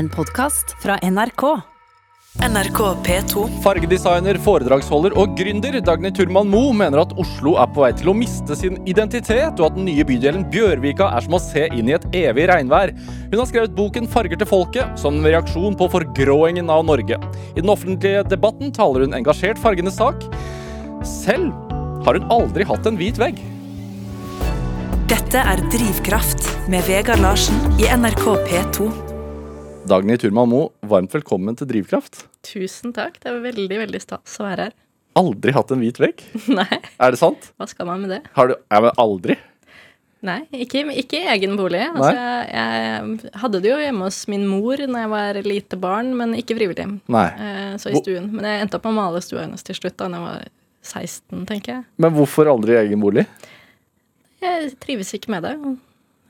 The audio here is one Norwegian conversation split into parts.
En podkast fra NRK. NRK P2. Fargedesigner, foredragsholder og gründer Dagny Turman Moe mener at Oslo er på vei til å miste sin identitet, og at den nye bydelen Bjørvika er som å se inn i et evig regnvær. Hun har skrevet boken 'Farger til folket' som en reaksjon på forgråingen av Norge. I den offentlige debatten taler hun engasjert fargenes sak. Selv har hun aldri hatt en hvit vegg. Dette er Drivkraft med Vegard Larsen i NRK P2. Dagny Turman Moe, varmt velkommen til Drivkraft. Tusen takk. Det er veldig veldig stas å være her. Aldri hatt en hvit vegg? Nei, Er det sant? hva skal man med det? Har du Ja, men aldri? Nei, ikke, ikke i egen bolig. Altså, jeg, jeg hadde det jo hjemme hos min mor når jeg var lite barn, men ikke frivillig. Nei. Eh, så i stuen. Men jeg endte opp med å male stua hennes til slutt da jeg var 16, tenker jeg. Men hvorfor aldri i egen bolig? Jeg trives ikke med det.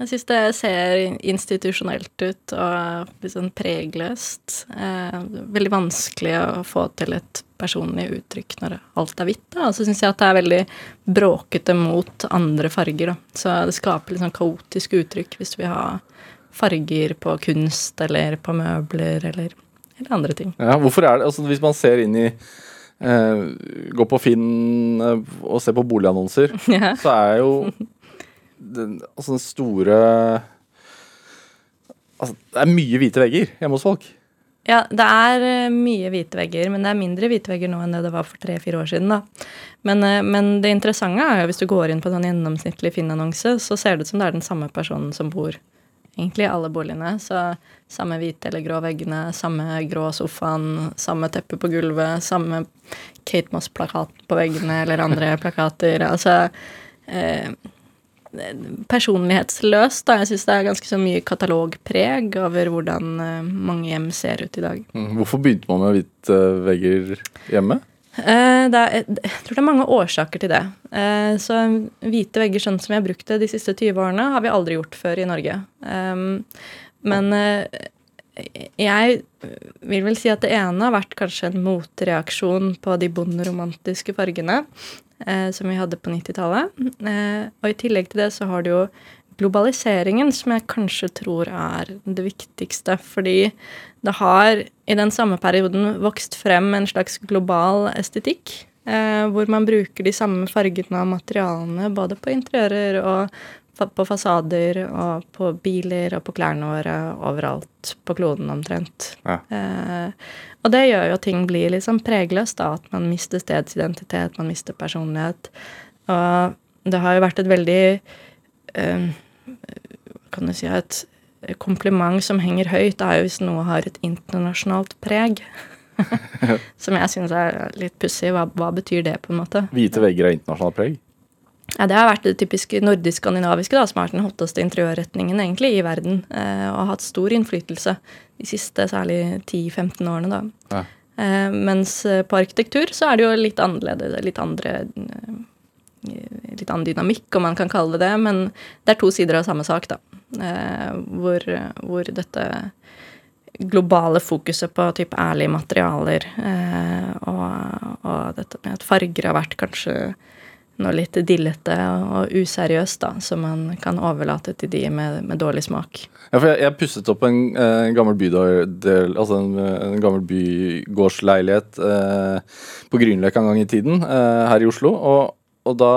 Jeg syns det ser institusjonelt ut og litt sånn pregløst. Eh, veldig vanskelig å få til et personlig uttrykk når alt er hvitt. Og så syns jeg at det er veldig bråkete mot andre farger. da. Så det skaper litt sånn kaotisk uttrykk hvis vi har farger på kunst eller på møbler eller, eller andre ting. Ja, hvorfor er det, altså Hvis man ser inn i eh, Går på Finn eh, og ser på boligannonser, Ja. så er jo den, altså den store Altså, det er mye hvite vegger hjemme hos folk. Ja, det er eh, mye hvite vegger, men det er mindre hvite vegger nå enn det det var for tre-fire år siden. da. Men, eh, men det interessante er jo hvis du går inn på en sånn gjennomsnittlig Finn-annonse, så ser det ut som det er den samme personen som bor egentlig i alle boligene. Så samme hvite eller grå veggene, samme grå sofaen, samme teppe på gulvet, samme Kate Moss-plakat på veggene eller andre plakater. Altså eh, personlighetsløst. da. Jeg syns det er ganske så mye katalogpreg over hvordan eh, mange hjem ser ut i dag. Mm, Hvorfor begynte man med hvite vegger hjemme? Eh, er, jeg tror det er mange årsaker til det. Eh, så hvite vegger sånn som vi har brukt det de siste 20 årene, har vi aldri gjort før i Norge. Um, men eh, jeg vil vel si at det ene har vært kanskje en motreaksjon på de bonderomantiske fargene eh, som vi hadde på 90-tallet. Eh, og i tillegg til det så har du jo globaliseringen, som jeg kanskje tror er det viktigste. Fordi det har i den samme perioden vokst frem en slags global estetikk. Eh, hvor man bruker de samme fargene og materialene både på interiører og fa- på fasader og på biler og på klærne våre overalt på kloden omtrent. Ja. Eh, og det gjør jo at ting blir liksom pregløst, da. At man mister stedsidentitet, man mister personlighet. Og det har jo vært et veldig øh, Kan du si et kompliment som henger høyt, er jo hvis noe har et internasjonalt preg. som jeg syns er litt pussig. Hva, hva betyr det, på en måte? Hvite vegger er internasjonalt preg? Ja, Det har vært det typiske nordisk-skandinaviske, da, som har vært den hotteste interiørretningen egentlig i verden. Eh, og har hatt stor innflytelse de siste særlig 10-15 årene. da. Ja. Eh, mens eh, på arkitektur så er det jo litt annerledes, litt andre eh, Litt annen dynamikk, om man kan kalle det det. Men det er to sider av samme sak, da. Eh, hvor, hvor dette globale fokuset på type ærlige materialer eh, og, og dette med at farger har vært kanskje noe litt dillete og useriøst, da, som man kan overlate til de med, med dårlig smak. Ja, for jeg, jeg pusset opp en, eh, en gammel bydel, altså en, en gammel bygårdsleilighet eh, på Grünerløkka en gang i tiden eh, her i Oslo. Og, og da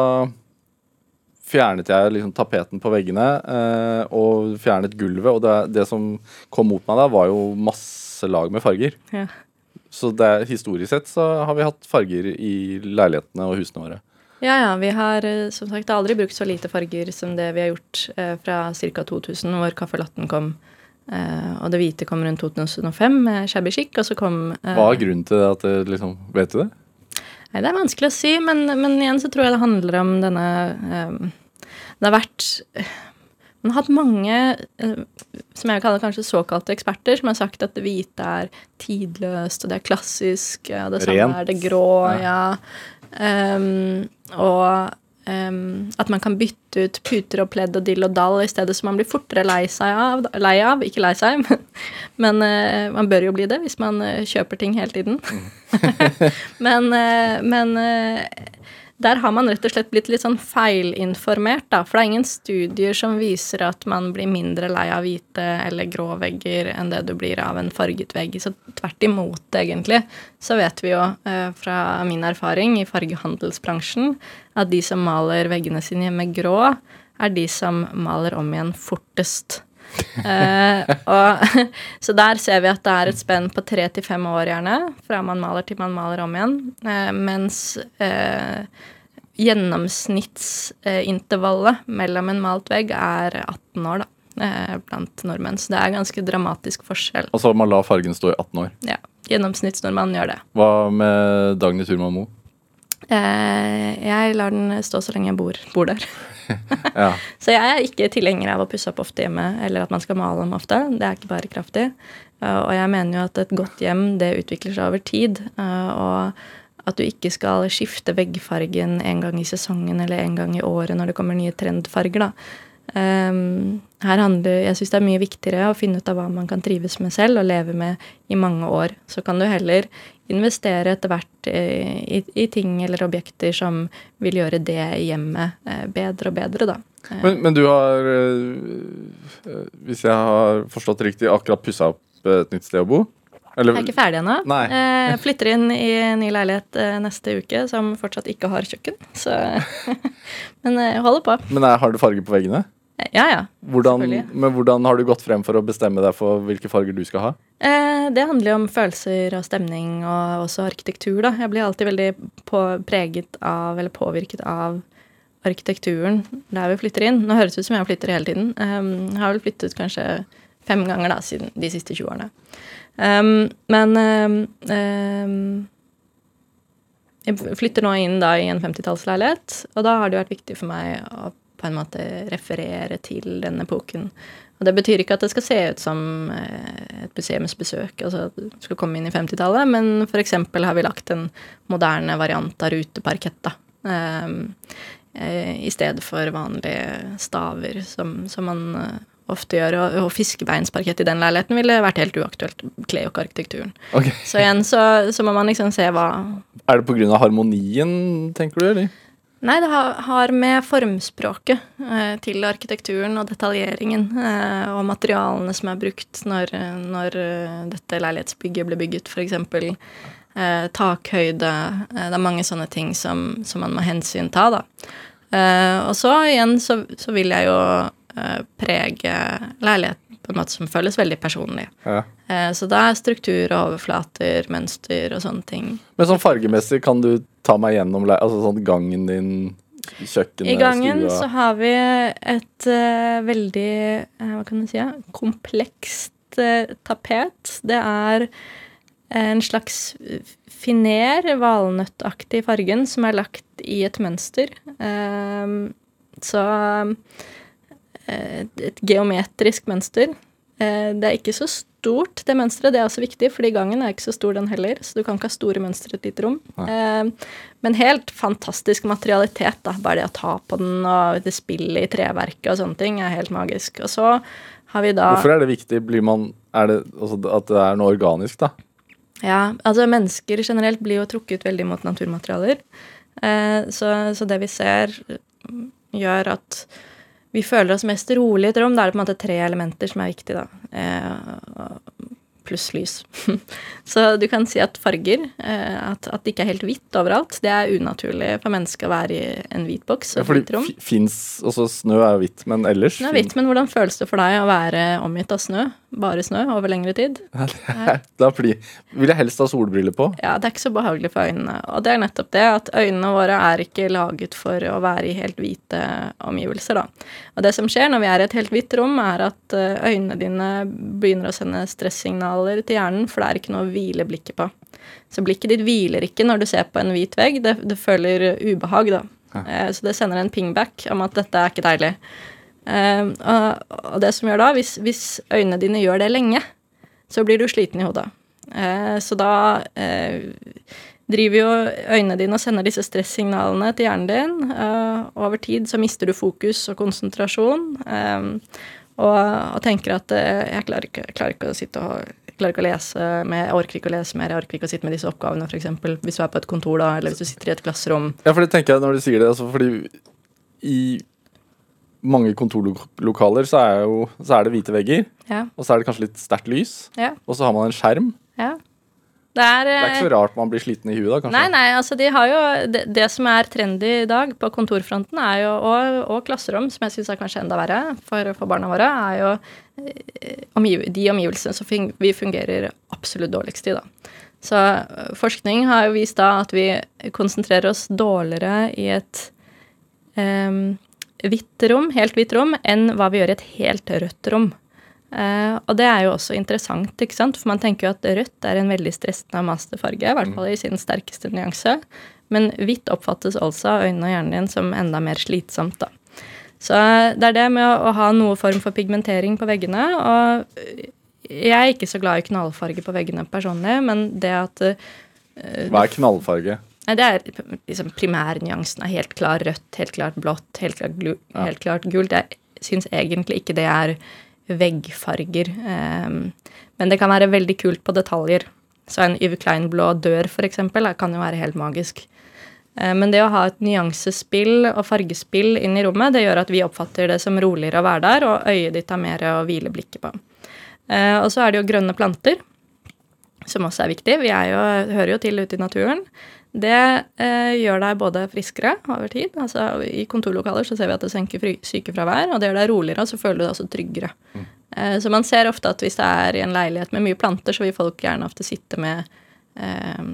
fjernet jeg liksom tapeten på veggene eh, og fjernet gulvet. Og det, det som kom mot meg da, var jo masse lag med farger. Ja. Så det, historisk sett så har vi hatt farger i leilighetene og husene våre. Ja, ja. Vi har eh, som sagt aldri brukt så lite farger som det vi har gjort eh, fra ca. 2000, hvor caffè latten kom. Eh, og det hvite kom rundt 2005 med shabby chic, og så kom eh, Hva er grunnen til det at det liksom Vet du det? Nei, det er vanskelig å si, men, men igjen så tror jeg det handler om denne eh, Det har vært Man har hatt mange, eh, som jeg kaller kanskje såkalte eksperter, som har sagt at det hvite er tidløst, og det er klassisk, og det samme Rent. er det grå, ja. Ehm, og um, at man kan bytte ut puter og pledd og dill og dall i stedet, så man blir fortere lei av, lei av ikke lei seg, men, eh, man bør jo bli det hvis man uh, kjøper ting hele tiden. men, uh, men der har man rett og slett blitt litt sånn feilinformert, da. For det er ingen studier som viser at man blir mindre lei av hvite eller grå vegger enn det du blir av en farget vegg. Så tvert imot, egentlig, så vet vi jo eh, fra min erfaring i fargehandelsbransjen at de som maler veggene sine med grå, er de som maler om igjen fortest. Uh, og, så der ser vi at det er et spenn på tre til fem år, gjerne, fra man maler til man maler om igjen. Uh, mens uh, gjennomsnittsintervallet mellom en malt vegg er 18 år, da. Blant nordmenn. Så det er ganske dramatisk forskjell. Altså man lar fargen stå i 18 år? Ja. Gjennomsnittsnordmann gjør det. Hva med Dagny Turman Moe? jeg lar den stå så lenge jeg bor, bor der. ja. Så jeg er ikke tilhenger av å pusse opp ofte hjemme, eller at man skal male dem ofte. Det er ikke bærekraftig. Uh, og jeg mener jo at et godt hjem, det utvikler seg over tid. Uh, og at du ikke skal skifte veggfargen en gang i sesongen eller en gang i året når det kommer nye trendfarger, da. Um, her handler, Jeg syns det er mye viktigere å finne ut av hva man kan trives med selv og leve med i mange år. Så kan du heller investere etter hvert i, i, ting eller objekter som vil gjøre det hjemmet eh, bedre og bedre, da. Men, men, du har, eh, hvis jeg har forstått riktig, akkurat pussa opp et nytt sted å bo? Eller? Jeg er ikke ferdig ennå. Jeg flytter inn i ny leilighet neste uke som fortsatt ikke har kjøkken. Så Men jeg holder på. Men er, har du farge på veggene? Ja, ja. Hvordan, men hvordan har du gått frem for å bestemme deg for hvilke farger du skal ha? Eh, det handler jo om følelser og stemning og også arkitektur, da. Jeg blir alltid veldig på, preget av, eller påvirket av arkitekturen der vi flytter inn. Nå høres det ut som jeg flytter hele tiden. Um, jeg har vel flyttet kanskje fem ganger da, siden de siste 20 årene. Um, men um, jeg flytter nå inn da i en 50-tallsleilighet, og da har det vært viktig for meg å på en måte referere til den epoken. Og det betyr ikke at det skal se ut som eh, et museumsbesøk, altså at du skal komme inn i 50-tallet, men f.eks. har vi lagt en moderne variant av ruteparkett, da. Um, I stedet for vanlige staver, som, som man uh, ofte gjør. Og, og fiskebeinsparkett i den leiligheten ville vært helt uaktuelt. Kler jo ikke arkitekturen. Okay. Så igjen så, så, må man liksom se hva Er det pga. harmonien, tenker du, eller? Nei, det har med formspråket eh, til arkitekturen og detaljeringen eh, og materialene som er brukt når, når eh, dette leilighetsbygget ble bygget, f.eks. Eh, takhøyde. Det er mange sånne ting som, som man må hensynta, da. Og så igjen så, så, vil jeg jo prege leiligheten på en måte som føles veldig personlig. Ja. så det er struktur og overflater, mønster og sånne ting. Men sånn fargemessig kan du ta meg gjennom altså sånn gangen din, kjøkkenet, I gangen stua. så har vi et uh, veldig uh, Hva kan du si? Ja? Komplekst uh, tapet. Det er en slags finer, valnøttaktig fargen som er lagt i et mønster. så et geometrisk mønster. det er ikke så stort det mønsteret. Det er også viktig, fordi gangen er ikke så stor, den heller. Så du kan ikke ha store mønstre i et lite rom. Eh, men helt fantastisk materialitet, da. Bare det å ta på den og det spillet i treverket og sånne ting er helt magisk. Og så har vi da Hvorfor er det viktig? Blir man Er det altså at det er noe organisk, da? Ja, altså mennesker generelt blir jo trukket veldig mot naturmaterialer. Eh, så, så det vi ser, gjør at vi føler oss mest rolig i et rom. Da er det på en måte tre elementer som er viktige, da. Eh, pluss lys. så du kan si at farger, eh, at, at, det ikke er helt hvitt overalt, det er unaturlig for mennesket å være i en hvit boks. Ja, fordi fins Altså, snø er jo hvitt, men ellers Snø er hvitt, men hvordan føles det for deg å være omgitt av snø? Bare snø over lengre tid. da blir, vil jeg helst ha solbriller på. Ja, det er ikke så behagelig for øynene. Og det er nettopp det at øynene våre er ikke laget for å være i helt hvite omgivelser, da. Og det som skjer når vi er i et helt hvitt rom, er at eh, øynene dine begynner å sende stressignaler til hjernen, for det er ikke noe å hvile blikket på. Så blikket ditt hviler ikke når du ser på en hvit vegg, det, det føler ubehag, da. Ja. Eh, så det sender en pingback om at dette er ikke deilig. Uh, og, det som gjør da, hvis, hvis, øynene dine gjør det lenge, så blir du sliten i hodet. Uh, så da uh, driver jo øynene dine og sender disse stressignalene til hjernen din. Og over tid så mister du fokus og konsentrasjon. Og, og, tenker at jeg klarer, ikke, klarer, ikke, å sitte og klarer ikke å lese mer, jeg orker ikke å lese mer, jeg orker ikke å sitte med disse oppgavene, f.eks. Hvis du er på et kontor, da, eller hvis du sitter i et klasserom. Ja, for det tenker jeg når du sier det, altså fordi i mange kontorlokaler så er, jo, så er det hvite vegger, Ja. og så er det kanskje litt sterkt lys, Ja. og så har man en skjerm. ja. Det er, Det er ikke eh, så rart man blir sliten i huet da, kanskje? Nei, nei, altså de har jo Det, det som er trendy i dag på kontorfronten, er jo, og, og klasserom, som jeg syns er kanskje enda verre for, for barna våre, er jo eh, omgiv, de omgivelsene som vi fungerer absolutt dårligst i, da. Så eh, forskning har jo vist da at vi konsentrerer oss dårligere i et um, hvitt rom, helt hvitt rom, enn hva vi gjør i et helt rødt rom. Uh, og det er jo også interessant, ikke sant? for man tenker jo at rødt er en veldig stressende masterfarge, i hvert fall i sin sterkeste nyanse. Men hvitt oppfattes altså av øynene og hjernen din som enda mer slitsomt, da. Så det er det med å, å ha noe form for pigmentering på veggene. Og jeg er ikke så glad i knallfarge på veggene personlig, men det at uh, Hva er knallfarge? Nei, det er liksom primærnyansen er helt klar rødt, helt klart blått, helt klart, glu, Ja. helt klart gult. Jeg syns egentlig ikke det er veggfarger. Um, men det kan være veldig kult på detaljer. Så en Yves Klein-blå dør, er- kan jo være helt magisk. Eh, Men det å ha et nyansespill og fargespill inn i rommet, det gjør at vi oppfatter det som roligere å være der, og øyet ditt har mer å hvile blikket på. Eh, Og så er det jo grønne planter, som også er viktig. Vi er jo, hører jo til ute i naturen. Det eh, gjør deg både friskere over tid. altså I kontorlokaler så ser vi at det senker sykefravær, og det gjør deg roligere, og så føler du deg også tryggere. Eh, så man ser ofte at hvis det er i en leilighet med mye planter, så vil folk gjerne ofte sitte med eh,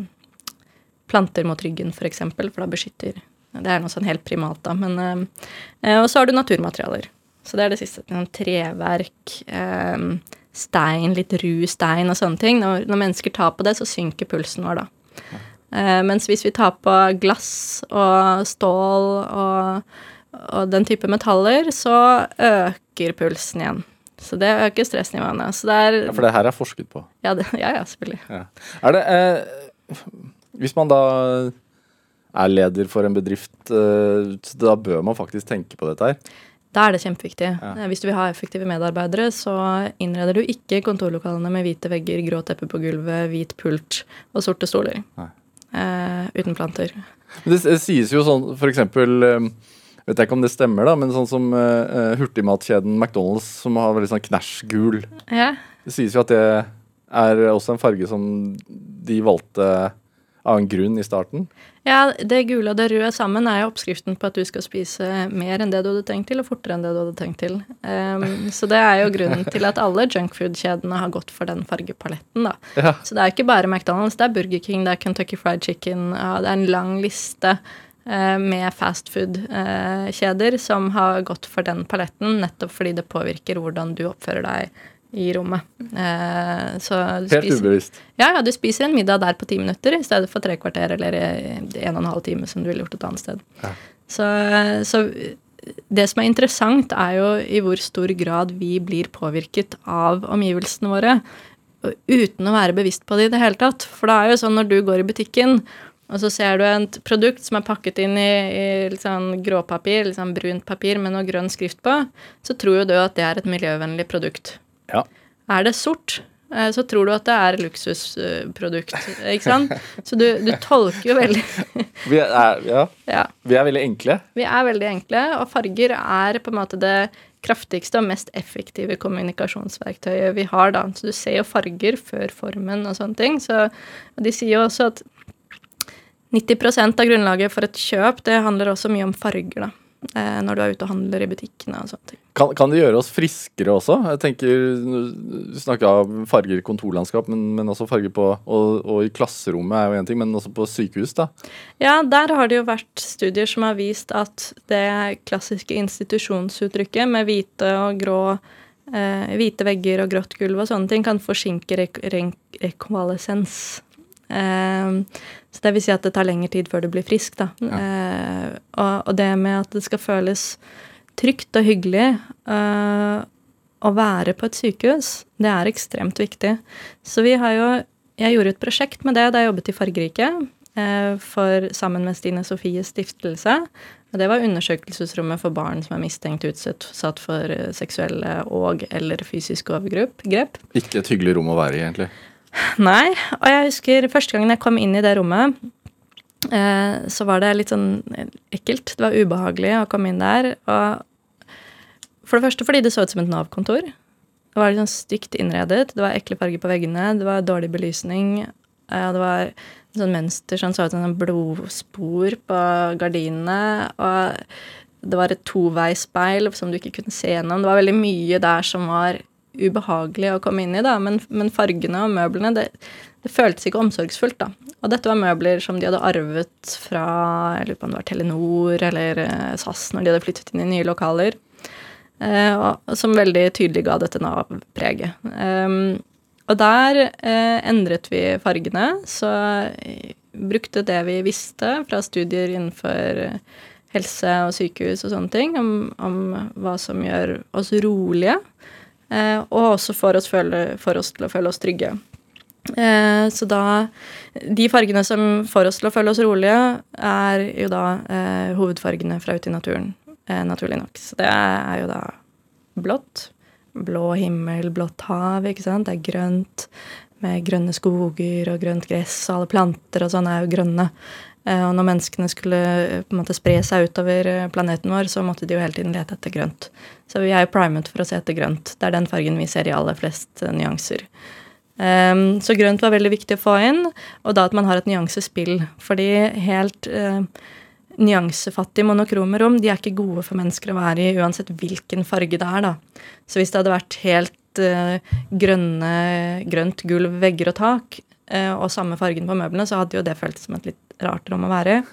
planter mot ryggen, f.eks., for, eksempel, for da beskytter Det er noe sånn helt primalt, da. Men, eh, eh, og så har du naturmaterialer. Så det er det siste. Sånn treverk, eh, stein, litt ru stein og sånne ting. Når, når mennesker tar på det, så synker pulsen vår, da. Eh, mens hvis vi tar på glass og stål og, og den type metaller, så øker pulsen igjen. Så det øker stressnivåene. Så det er Ja, for det her er forsket på. Ja, det, ja, ja selvfølgelig. Ja. Er det eh, Hvis man da er leder for en bedrift, eh, da bør man faktisk tenke på dette her. Da er det kjempeviktig. Ja. Eh, Hvis du vil ha effektive medarbeidere, så innreder du ikke kontorlokalene med hvite vegger, grå teppe på gulvet, hvit pult og sorte stoler. Nei. Eh, uten planter. Det, det sies jo sånn, eksempel eh, Vet jeg ikke om det stemmer, da, men sånn som eh, hurtigmatkjeden McDonald's, som har veldig sånn knæsj-gul. Ja. Det sies jo at det er også en farge som de valgte av en grunn i starten. ja, det gule og det røde sammen er jo oppskriften på at du skal spise mer enn det du hadde tenkt til, og fortere enn det du hadde tenkt til. Um, så det er jo grunnen til at alle junkfood-kjedene har gått for den fargepaletten, da. Ja. Så det er ikke bare McDonald's, det er Burger King, det er Kentucky Fried Chicken, ja, det er en lang liste eh, med fastfood-kjeder som har gått for den paletten, nettopp fordi det påvirker hvordan du oppfører deg i rommet. Eh, så du Helt spiser- ubevisst. ja, ja, du spiser en middag der på ti minutter i stedet for tre kvarter eller en og en halv time som du ville gjort et annet sted. Ja. Så, så det som er interessant, er jo i hvor stor grad vi blir påvirket av omgivelsene våre uten å være bevisst på det i det hele tatt. For det er jo sånn når du går i butikken, og så ser du et produkt som er pakket inn i, i litt sånn gråpapir, litt sånn brunt papir med noe grønn skrift på, så tror jo du at det er et miljøvennlig produkt. Ja. Er det sort, eh, så tror du at det er luksusprodukt, ikke sant? Så du, du tolker jo veldig Vi er, ja, Ja. vi er veldig enkle. Vi er veldig enkle, og farger er på en måte det kraftigste og mest effektive kommunikasjonsverktøyet vi har, da. Så du ser jo farger før formen og sånne ting. Så de sier jo også at 90% av grunnlaget for et kjøp, det handler også mye om farger, da. Eh, når du er ute og handler i butikkene og sånne ting. Kan, kan det gjøre oss friskere også? Jeg tenker, Du snakka om farger i kontorlandskap, men, men også farger på og, og i klasserommet er jo én ting, men også på sykehus, da. Ja, der har det jo vært studier som har vist at det klassiske institusjonsuttrykket med hvite og grå eh, hvite vegger og grått gulv og sånne ting kan forsinke rek rek rekonvalesens. Eh, så det vil si at det tar lengre tid før du blir frisk, da. Ja. og, og det med at det skal føles trygt og hyggelig eh, å være på et sykehus, det er ekstremt viktig. Så vi har jo Jeg gjorde et prosjekt med det da jeg jobbet i Fargerike. eh, For sammen med Stine Sofies stiftelse. Og det var undersøkelsesrommet for barn som er mistenkt utsatt for eh, seksuelle og- eller fysiske overgrep. Ikke et hyggelig rom å være i, egentlig. Nei, og jeg husker første gangen jeg kom inn i det rommet, eh, så var det litt sånn ekkelt. Det var ubehagelig å komme inn der. Og for det første fordi det så ut som et Nav-kontor. Det var litt sånn stygt innredet. Det var ekle farger på veggene. Det var dårlig belysning. eh, Det var sånn mønster som så ut som en blodspor på gardinene. Og det var et toveisspeil som du ikke kunne se gjennom. Det var veldig mye der som var ubehagelig å komme inn i, da. Men, men fargene og møblene, det, det føltes ikke omsorgsfullt, da. Og dette var møbler som de hadde arvet fra jeg lurer på om det var Telenor eller eh, SAS når de hadde flyttet inn i nye lokaler. Eh, og, som veldig tydelig ga dette Nav-preget. Um, og der eh, endret vi fargene, så eh, brukte det vi visste fra studier innenfor helse og sykehus og sånne ting, om, om hva som gjør oss rolige, og også får oss, føle, får oss til å føle oss trygge. Eh, så da De fargene som får oss til å føle oss rolige, er jo da eh, hovedfargene fra Ute i naturen, eh, naturlig nok. Så det er jo da blått. Blå himmel, blått hav, ikke sant. Det er grønt med grønne skoger og grønt gress, og alle planter og sånn er jo grønne. Eh, og når menneskene skulle eh, på en måte spre seg utover eh, planeten vår, så måtte de jo hele tiden lete etter grønt. Så vi er jo primet for å se etter grønt. Det er den fargen vi ser i aller flest nyanser. Um, så grønt var veldig viktig å få inn, og da at man har et nyansespill. Fordi helt uh, nyansefattige monokrome rom de er ikke gode for mennesker å være i uansett hvilken farge det er. da. Så hvis det hadde vært helt uh, grønne, grønt gulv, vegger og tak, uh, og samme fargen på møblene, så hadde jo det føltes som et litt rart rom å være i.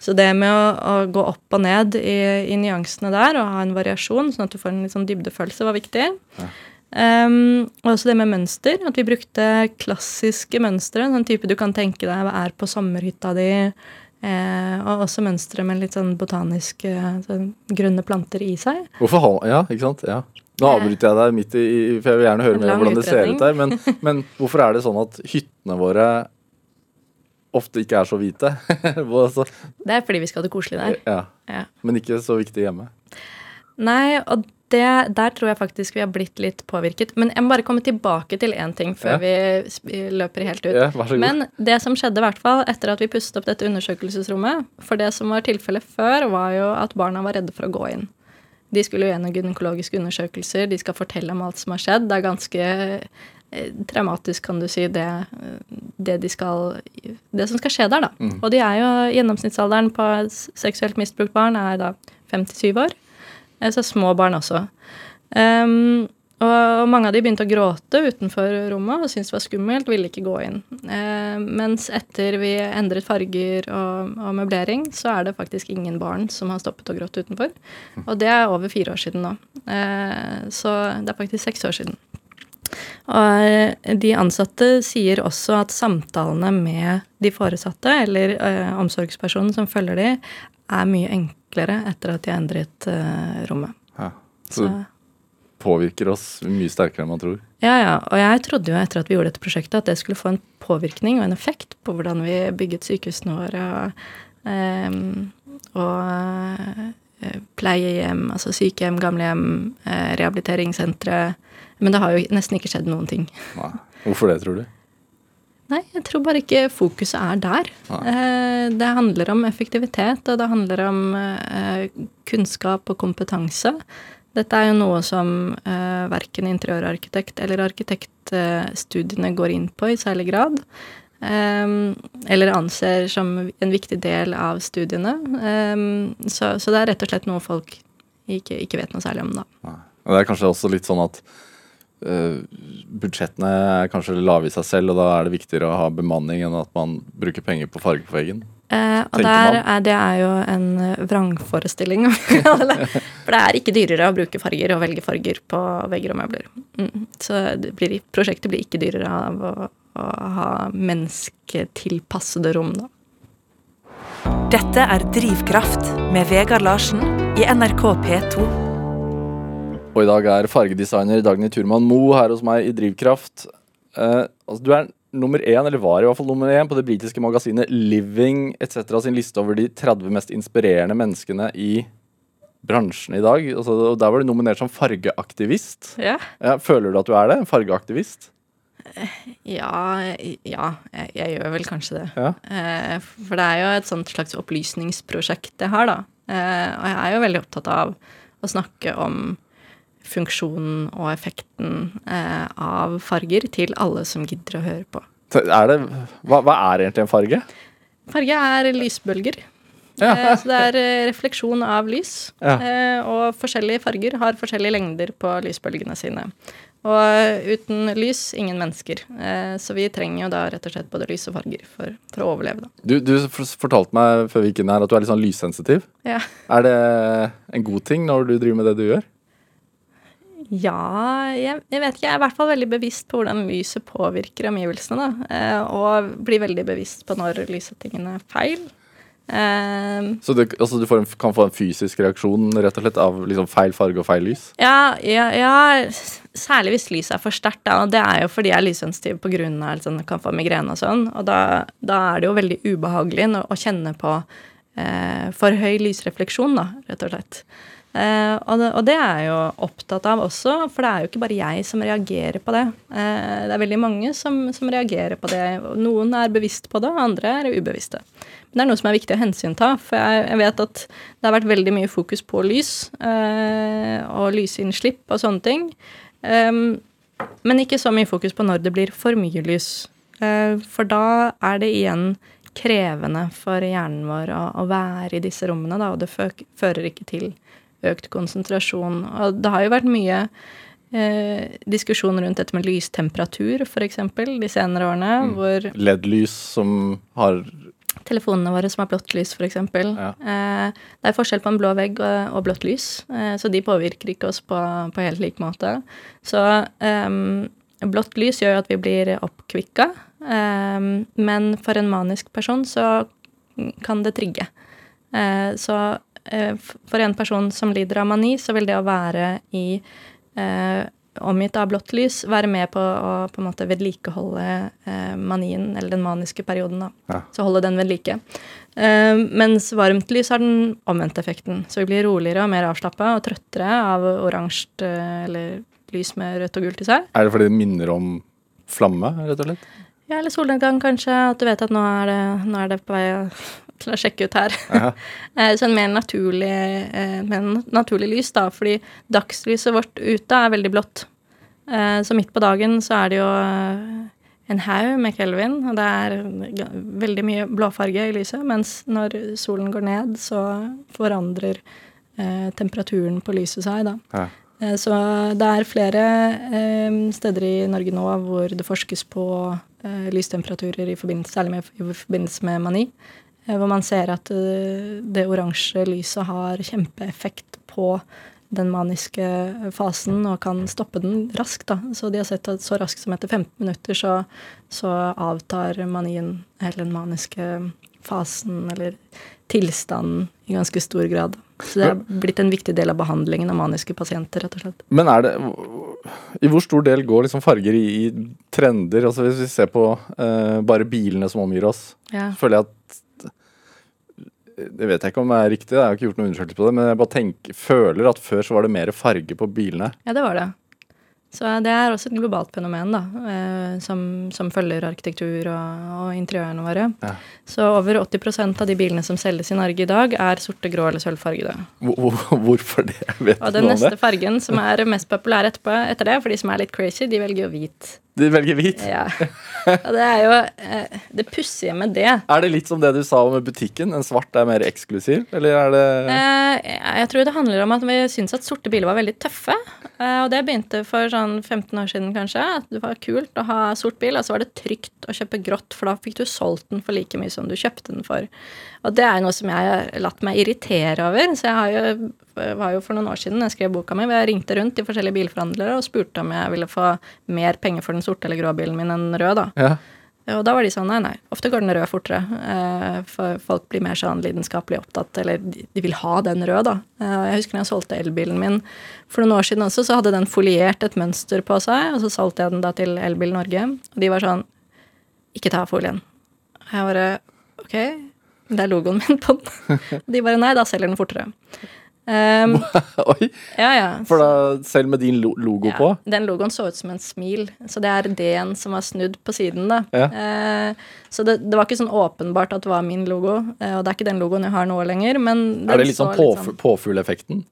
Så det med å, å gå opp og ned i, i, nyansene der og ha en variasjon, sånn at du får en litt sånn dybdefølelse, var viktig. Ja. Um, og også det med mønster. At vi brukte klassiske mønstre. Sånn type du kan tenke deg er på sommerhytta di. Eh, og også mønstre med litt sånn botaniske sånn grønne planter i seg. Hvorfor ha Ja, ikke sant. Ja. Nå avbryter jeg deg midt i For jeg vil gjerne høre mer om hvordan det ser ut der. Men, men, hvorfor er det sånn at hyttene våre ofte ikke er så hvite? det er fordi vi skal ha det koselig der. Ja. ja. Men ikke så viktig hjemme. Nei, og det, der tror jeg faktisk vi har blitt litt påvirket. Men jeg må bare komme tilbake til én ting før ja. vi løper helt ut. Ja, Men det som skjedde, i hvert fall etter at vi pustet opp dette undersøkelsesrommet For det som var tilfellet før, var jo at barna var redde for å gå inn. De skulle jo gjennom gynekologiske undersøkelser, de skal fortelle om alt som har skjedd. Det er ganske traumatisk, kan du si, det, det, de skal, det som skal skje der, da. Mm. Og de er jo gjennomsnittsalderen på seksuelt misbrukt barn er da 57 år. Så små barn også. Um, og mange av de begynte å gråte utenfor rommet og syntes det var skummelt, ville ikke gå inn. Uh, mens etter vi endret farger og, og, møblering, så er det faktisk ingen barn som har stoppet å gråte utenfor. Og det er over fire år siden nå. Uh, så det er faktisk seks år siden. Og de ansatte sier også at samtalene med de foresatte, eller uh, omsorgspersonen som følger de, er mye enklere etter at de har endret uh, rommet. Ja, så, så det påvirker oss mye sterkere enn man tror? Ja, ja. Og jeg trodde jo etter at vi gjorde dette prosjektet, at det skulle få en påvirkning og en effekt på hvordan vi bygget sykehusene våre. Og, og uh, pleiehjem, altså sykehjem, gamlehjem, uh, rehabiliteringssentre. Men det har jo nesten ikke skjedd noen ting. Nei. Hvorfor det, tror du? Nei, jeg tror bare ikke fokuset er der. Eh, det handler om effektivitet, og det handler om eh, kunnskap og kompetanse. Dette er jo noe som eh, verken interiørarkitekt eller arkitektstudiene går inn på i særlig grad. Eh, eller anser som en viktig del av studiene. Eh, så, så, det er rett og slett noe folk ikke, ikke vet noe særlig om, da. Og det er kanskje også litt sånn at budsjettene er kanskje lave i seg selv, og da er det viktigere å ha bemanning enn at man bruker penger på farge på veggen. Eh, og er, det er jo en vrangforestilling. For det er ikke dyrere å bruke farger og velge farger på vegger og møbler. Mm. Så blir, prosjektet blir ikke dyrere av å, å ha mennesketilpassede rom, da. Dette er Drivkraft med Vegard Larsen i NRK P2. Og i dag er fargedesigner Dagny Turman Mo her hos meg i Drivkraft. Eh, altså, du er nummer én, eller var i hvert fall nummer én, på det britiske magasinet Living etc. sin liste over de 30 mest inspirerende menneskene i bransjen i dag. Altså, og der var du nominert som fargeaktivist. Ja. Ja, føler du at du er det? En fargeaktivist? Ja, ja jeg, jeg gjør vel kanskje det. Ja. Eh, for det er jo et sånt slags opplysningsprosjekt jeg har, da. Eh, og jeg er jo veldig opptatt av å snakke om funksjonen og effekten eh, av farger til alle som gidder å høre på. Så Er det, hva, hva er egentlig en farge? Farge er lysbølger. Ja. Eh, så det er eh, refleksjon av lys. Ja. Eh, og forskjellige farger har forskjellige lengder på lysbølgene sine. Og uten lys, ingen mennesker. Eh, så vi trenger jo da rett og slett både lys og farger for, for å overleve, da. Du, du fortalte meg før vi gikk inn her at du er litt sånn lyssensitiv. Ja. Er det en god ting når du driver med det du gjør? Ja, jeg, jeg vet ikke. Jeg er i hvert fall veldig bevisst på hvordan lyset påvirker omgivelsene. eh, Og blir veldig bevisst på når lyssettingen er feil. Eh, Så du, altså du får en, kan få en fysisk reaksjon rett og slett av liksom feil farge og feil lys? ja, ja, ja, særlig hvis lyset er for sterkt. da, og Det er jo fordi jeg er lyssensitiv pga. Sånn, kan få migrene og sånn. Og da, da er det jo veldig ubehagelig å kjenne på eh, for høy lysrefleksjon, da, rett og slett. Eh, og, det, og det er jeg jo opptatt av også, for det er jo ikke bare jeg som reagerer på det. Eh, det er veldig mange som, som reagerer på det. Noen er bevisst på det, andre er ubevisste. Men det er noe som er viktig å hensynta, for jeg, jeg vet at det har vært veldig mye fokus på lys eh, og lysinnslipp og sånne ting. Um, men ikke så mye fokus på når det blir for mye lys. For da er det igjen krevende for hjernen vår å, å være i disse rommene, da, og det fører ikke til økt konsentrasjon. Og det har jo vært mye eh, diskusjon rundt dette med lystemperatur, f.eks., de senere årene, hvor LED-lys som har telefonene våre som har blått lys, f.eks. Ja. Eh, det er forskjell på en blå vegg og, og blått lys, eh, så de påvirker ikke oss på, på helt lik måte. Så ehm, blått lys gjør jo at vi blir oppkvikka, ehm, men for en manisk person så kan det trigge. Eh, så for en person som lider av mani, så vil det å være i eh, omgitt av blått lys, være med på å på en måte vedlikeholde eh, manien, eller den maniske perioden, da. Ja. Så holde den ved like. Eh, mens varmt lys har den omvendte effekten. Så vi blir roligere og mer avslappa og trøttere av oransje eh, eller lys med rødt og gult i seg. Er det fordi det minner om flamme, rett og slett? Ja, eller solnedgang, kanskje. At du vet at nå er det, nå er det på vei til å sjekke ut her. Ja. Eh, Så en mer naturlig, eh, naturlig lys, da. Fordi dagslyset vårt ute er veldig blått. Eh, Så midt på dagen så er det jo en haug med kelvin, og det er veldig mye blåfarge i lyset. Mens når solen går ned, så forandrer temperaturen på lyset seg, da. Ja. Så det er flere eh, steder i Norge nå hvor det forskes på lystemperaturer, i forbindelse, særlig med, i forbindelse med mani. Eh, Hvor man ser at eh, det oransje lyset har kjempeeffekt på den maniske fasen og kan stoppe den raskt. Da. Så de har sett at så raskt som etter 15 minutter så, så avtar manien, eller den maniske fasen, eller tilstanden, i ganske stor grad. Så det er blitt en viktig del av behandlingen av maniske pasienter, rett og slett. Men er det I hvor stor del går liksom farger i, i trender? Altså Hvis vi ser på uh, bare bilene som omgir oss, Ja. føler jeg at Det vet jeg ikke om det er riktig, jeg har ikke gjort noen undersøkelse på det, men jeg bare tenker, føler at før så var det mer farge på bilene. Ja, det var det. Så det er også et globalt fenomen, da, eh, som, som følger arkitektur og, og interiørene våre. Ja. Så over 80% av de bilene som selges i Norge i dag, er sorte, grå eller sølvfargede. Hvor, hvor, hvorfor det? Vet Og den neste fargen som er mest populær etterpå, etter det, for de som er litt crazy, de velger jo hvit. De velger hvit. Ja. Og det er jo eh, det pussige med det. Er det litt som det du sa om butikken? En svart er mer eksklusiv, eller er det Eh, jeg tror det handler om at vi syns at sorte biler var veldig tøffe. Eh, og det begynte for sånn 15 år siden, kanskje. At det var kult å ha sort bil, og så var det trygt å kjøpe grått, for da fikk du solgt den for like mye som du kjøpte den for. Og det er noe som jeg har latt meg irritere over. Så jeg har jo, var jo for noen år siden jeg skrev boka mi, hvor jeg ringte rundt til forskjellige bilforhandlere og spurte om jeg ville få mer penger for den sorte eller grå bilen min enn rød, da. Ja. Og da var de sånn nei, nei. Ofte går den rød fortere. Eh, for folk blir mer sånn lidenskapelig opptatt, eller de, vil ha den rød, da. Eh, jeg husker når jeg solgte elbilen min for noen år siden også, så hadde den foliert et mønster på seg, og så solgte jeg den da til Elbil Norge. Og de var sånn ikke ta folien. Og Jeg bare OK, det er logoen min på den. De bare nei, da selger den fortere. Um, Oi, ja, ja. for da, selv med din logo Ja, på? Den logoen så ut som en smil, så det er D-en som var snudd på siden, da. Ja. Uh, så det, det var ikke sånn åpenbart at det var min logo, Uh, og det er ikke den logoen jeg har nå lenger, men Er det litt så sånn påf påfugleffekten?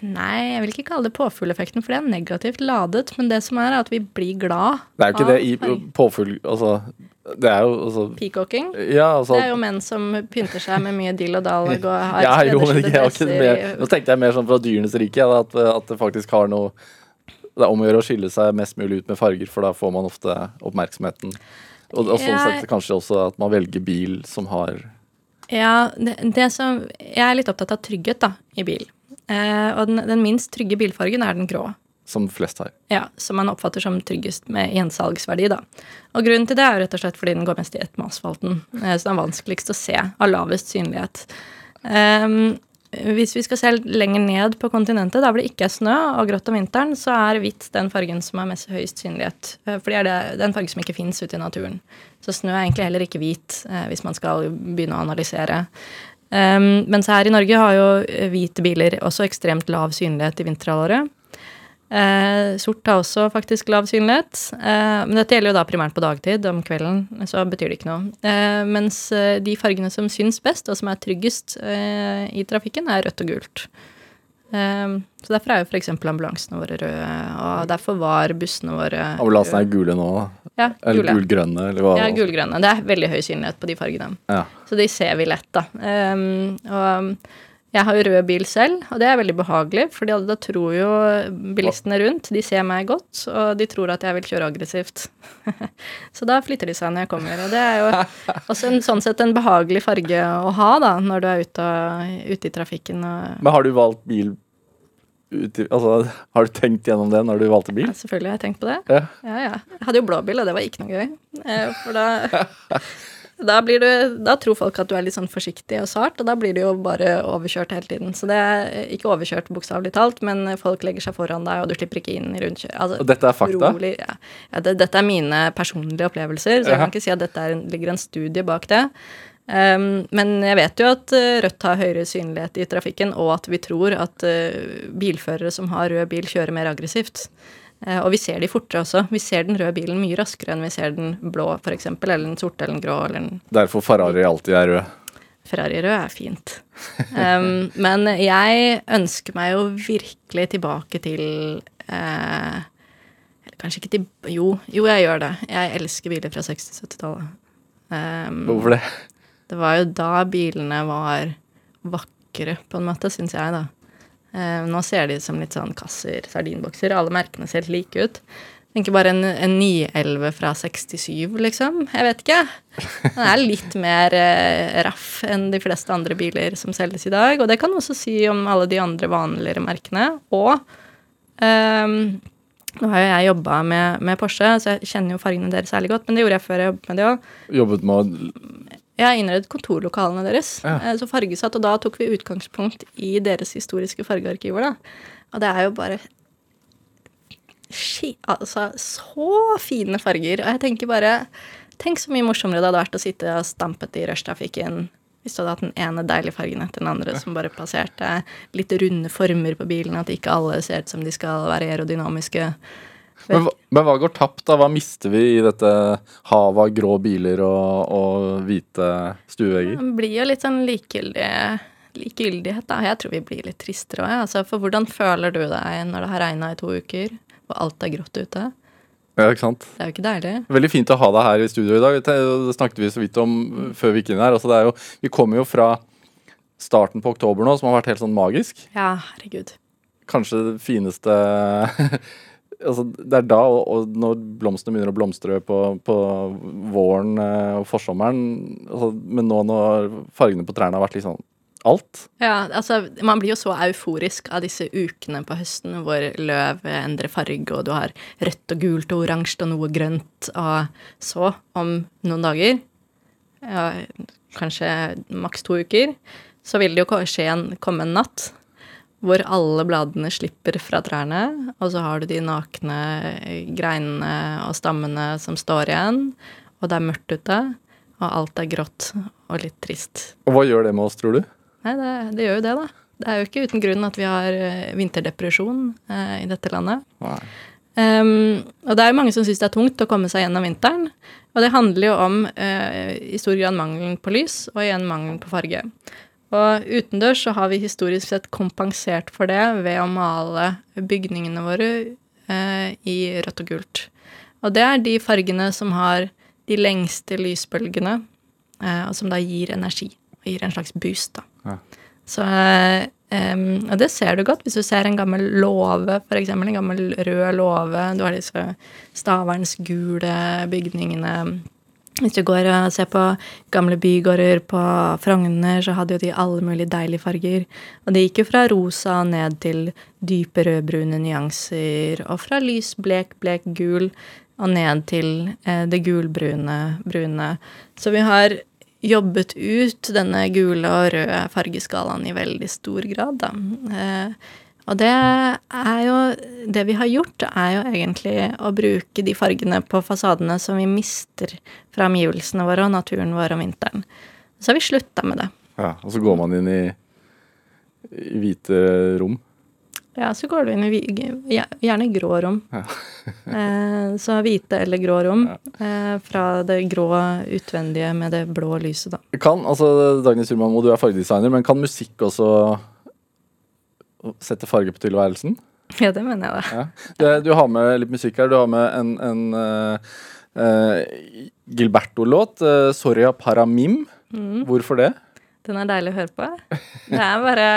Nei, jeg vil ikke kalle det påfugleffekten, for det er negativt ladet, men det som er, er at vi blir glad Det er jo ikke av det i påfugl... Altså, det er jo altså Peacocking. Ja, altså Det er jo menn som pynter seg med mye dill og dall og har ja, jo, men ikke, ikke mer, Nå tenkte jeg mer sånn fra dyrenes rike, ja, at, at det faktisk har noe Det er om å gjøre å skille seg mest mulig ut med farger, for da får man ofte oppmerksomheten. Og, og sånn sett kanskje også at man velger bil som har Ja, det, det som Jeg er litt opptatt av trygghet, da, i bil. Eh, og den, den minst trygge bilfargen er den grå. Som flest har. Ja, Som man oppfatter som tryggest med gjensalgsverdi, da. Og grunnen til det er rett og slett fordi den går mest i ett med asfalten. Eh, så den er vanskeligst å se, av lavest synlighet. Um, hvis vi skal se lenger ned på kontinentet, der hvor det ikke er snø og grått om vinteren, så er hvitt den fargen som har mest høyest synlighet. Eh, For det er er en farge som ikke fins ute i naturen. Så snø er egentlig heller ikke hvit, eh, hvis man skal begynne å analysere. Um, mens her i Norge har jo hvite biler også ekstremt lav synlighet i vinterhalvåret. Eh, sort har også faktisk lav synlighet, eh, men dette gjelder jo da primært på dagtid. Om kvelden så betyr det ikke noe. Eh, mens eh, de fargene som syns best, og som er tryggest eh, i trafikken, er rødt og gult. Eh, så derfor er jo f.eks. ambulansene våre røde, og derfor var bussene våre Ambulansene er gule nå, da. Ja, Eller gule. gulgrønne, eller hva? Ja, gulgrønne. Det er veldig høy synlighet på de fargene. Ja. Så de ser vi lett, da. Og jeg har jo rød bil selv, og det er veldig behagelig, for da tror jo bilistene rundt De ser meg godt, og de tror at jeg vil kjøre aggressivt. så da flytter de seg når jeg kommer. Og det er jo også en, sånn sett en behagelig farge å ha da, når du er ute, ute i trafikken. Men har du valgt bil i, Altså, har du tenkt gjennom det når du valgte bil? ja, selvfølgelig har jeg tenkt på det. Ja. Ja, ja. Jeg hadde jo blå bil, og det var ikke noe gøy. Eh, For da, da, blir du, da tror folk at du er litt sånn forsiktig og sart, og da blir du jo bare overkjørt hele tiden. Så det er ikke overkjørt bokstavelig talt, men folk legger seg foran deg, og du slipper ikke inn i rundkjøring. Altså, Og dette er fakta? Rolig, ja. Ja, det, dette er mine personlige opplevelser, så jeg kan ikke si at dette er ligger en studie bak det. Um, men jeg vet jo at uh, Rødt har høyere synlighet i trafikken, og at vi tror at uh, bilførere som har rød bil, kjører mer aggressivt. Eh, og vi ser de fortere også. Vi ser den røde bilen mye raskere enn vi ser den blå, f.eks., eller den sorte eller den grå, eller den Derfor Ferrari alltid er rød. Ferrari rød er fint. Um, men jeg ønsker meg jo virkelig tilbake til eh, Eller kanskje ikke til Jo, jo, jeg gjør det. Jeg elsker biler fra 60-70-tallet. Um, Hvorfor det? det var jo da bilene var vakre, på en måte, syns jeg, da. Eh, nå ser de som litt sånn kasser, sardinbokser. Alle merkene ser helt like ut. Tenker bare en, en 911 fra 67, liksom. Jeg vet ikke. Den er litt mer eh, raff enn de fleste andre biler som selges i dag. Og det kan også si om alle de andre vanligere merkene. Og eh, nå har jo jeg jobba med, med Porsche, så jeg kjenner jo fargene deres særlig godt. Men det gjorde jeg før jeg jobbet med det òg. Jobbet med Jeg har innredet kontorlokalene deres, Ja. eh, så fargesatt, og da tok vi utgangspunkt i deres historiske fargearkiver, da. Og det er jo bare Ski, altså, så fine farger. Og jeg tenker bare Tenk så mye morsommere det hadde vært å sitte og stampet i rushtrafikken hvis du hadde hatt den ene deilige fargen etter den andre som bare passerte. Litt runde former på bilen, at ikke alle ser ut som de skal være aerodynamiske. Men, men hva går tapt, da? Hva mister vi i dette havet av grå biler og, og hvite stuevegger? Det blir jo litt sånn likegyldig, likegyldighet, da. Jeg tror vi blir litt tristere òg, altså, for hvordan føler du deg når det har regna i to uker, og alt er grått ute? Ja, ikke sant? Det er jo ikke deilig. Veldig fint å ha deg her i studio i dag. Det snakket vi så vidt om før vi gikk inn her. Altså, det jo, vi kommer jo fra starten på oktober nå, som har vært helt sånn magisk. Ja, herregud. Kanskje det fineste altså, Det er da, og, og når blomstene begynner å blomstre på, på våren eh, og forsommeren altså, Men nå når fargene på trærne har vært litt sånn alt. Ja, altså, man blir jo så euforisk av disse ukene på høsten hvor løv endrer farge, og du har rødt og gult og oransje og noe grønt, og så, om noen dager, ja, kanskje maks to uker, så vil det jo skje en, komme en natt hvor alle bladene slipper fra trærne, og så har du de nakne greinene og stammene som står igjen, og det er mørkt ute, og alt er grått og litt trist. Og hva gjør det med oss, tror du? Nei, det, det gjør jo det, da. Det er jo ikke uten grunn at vi har eh, vinterdepresjon eh, i dette landet. Nei. Um, og det er jo mange som syns det er tungt å komme seg gjennom vinteren. Og det handler jo om eh, i stor grad mangelen på lys, og igjen mangelen på farge. Og utendørs så har vi historisk sett kompensert for det ved å male bygningene våre eh, i rødt og gult. Og det er de fargene som har de lengste lysbølgene, eh, og som da gir energi. Og gir en slags boost, da. Ja. Så Um, og det ser du godt hvis du ser en gammel låve, f.eks. En gammel rød låve. Du har disse Stavernsgule bygningene. Hvis du går og ser på gamle bygårder på Frogner, så hadde jo de alle mulige deilige farger. Og det gikk jo fra rosa ned til dype rødbrune nyanser, og fra lys blek, blek gul og ned til eh, det gulbrune brune. Så vi har jobbet ut denne gule og røde fargeskalaen i veldig stor grad, da. Eh, og det er jo Det vi har gjort, er jo egentlig å bruke de fargene på fasadene som vi mister fra omgivelsene våre og naturen vår om vinteren. Så har vi slutta med det. Ja, Og så går man inn i, i hvite rom. Ja, så går du inn i gjerne grå rom. Ja. eh, så hvite eller grå rom. Ja. fra det grå utvendige med det blå lyset, da. Kan, altså Dagny Surmamo, du er fargedesigner, men kan musikk også sette farge på tilværelsen? Ja, det mener jeg, da. Ja. Du, du har med litt musikk her. Du har med en, en uh, uh, Gilberto-låt. Uh, 'Soria Paramim'. Mm. Hvorfor det? Den er deilig å høre på. Det er bare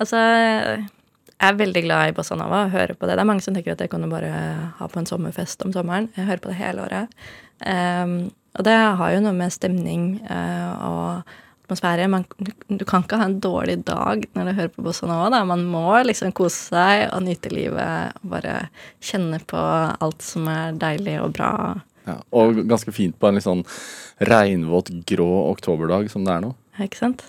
Altså, jeg er veldig glad i bossa nova og hører på det. Det er mange som tenker at det kan du bare ha på en sommerfest om sommeren. Jeg hører på det hele året. Um, og det har jo noe med stemning og atmosfære Man, du, kan ikke ha en dårlig dag når du hører på bossa nova. Da. Man må liksom kose seg og nyte livet og bare kjenne på alt som er deilig og bra. Ja, og ganske fint på en litt sånn regnvåt, grå oktoberdag som det er nå. Ikke sant?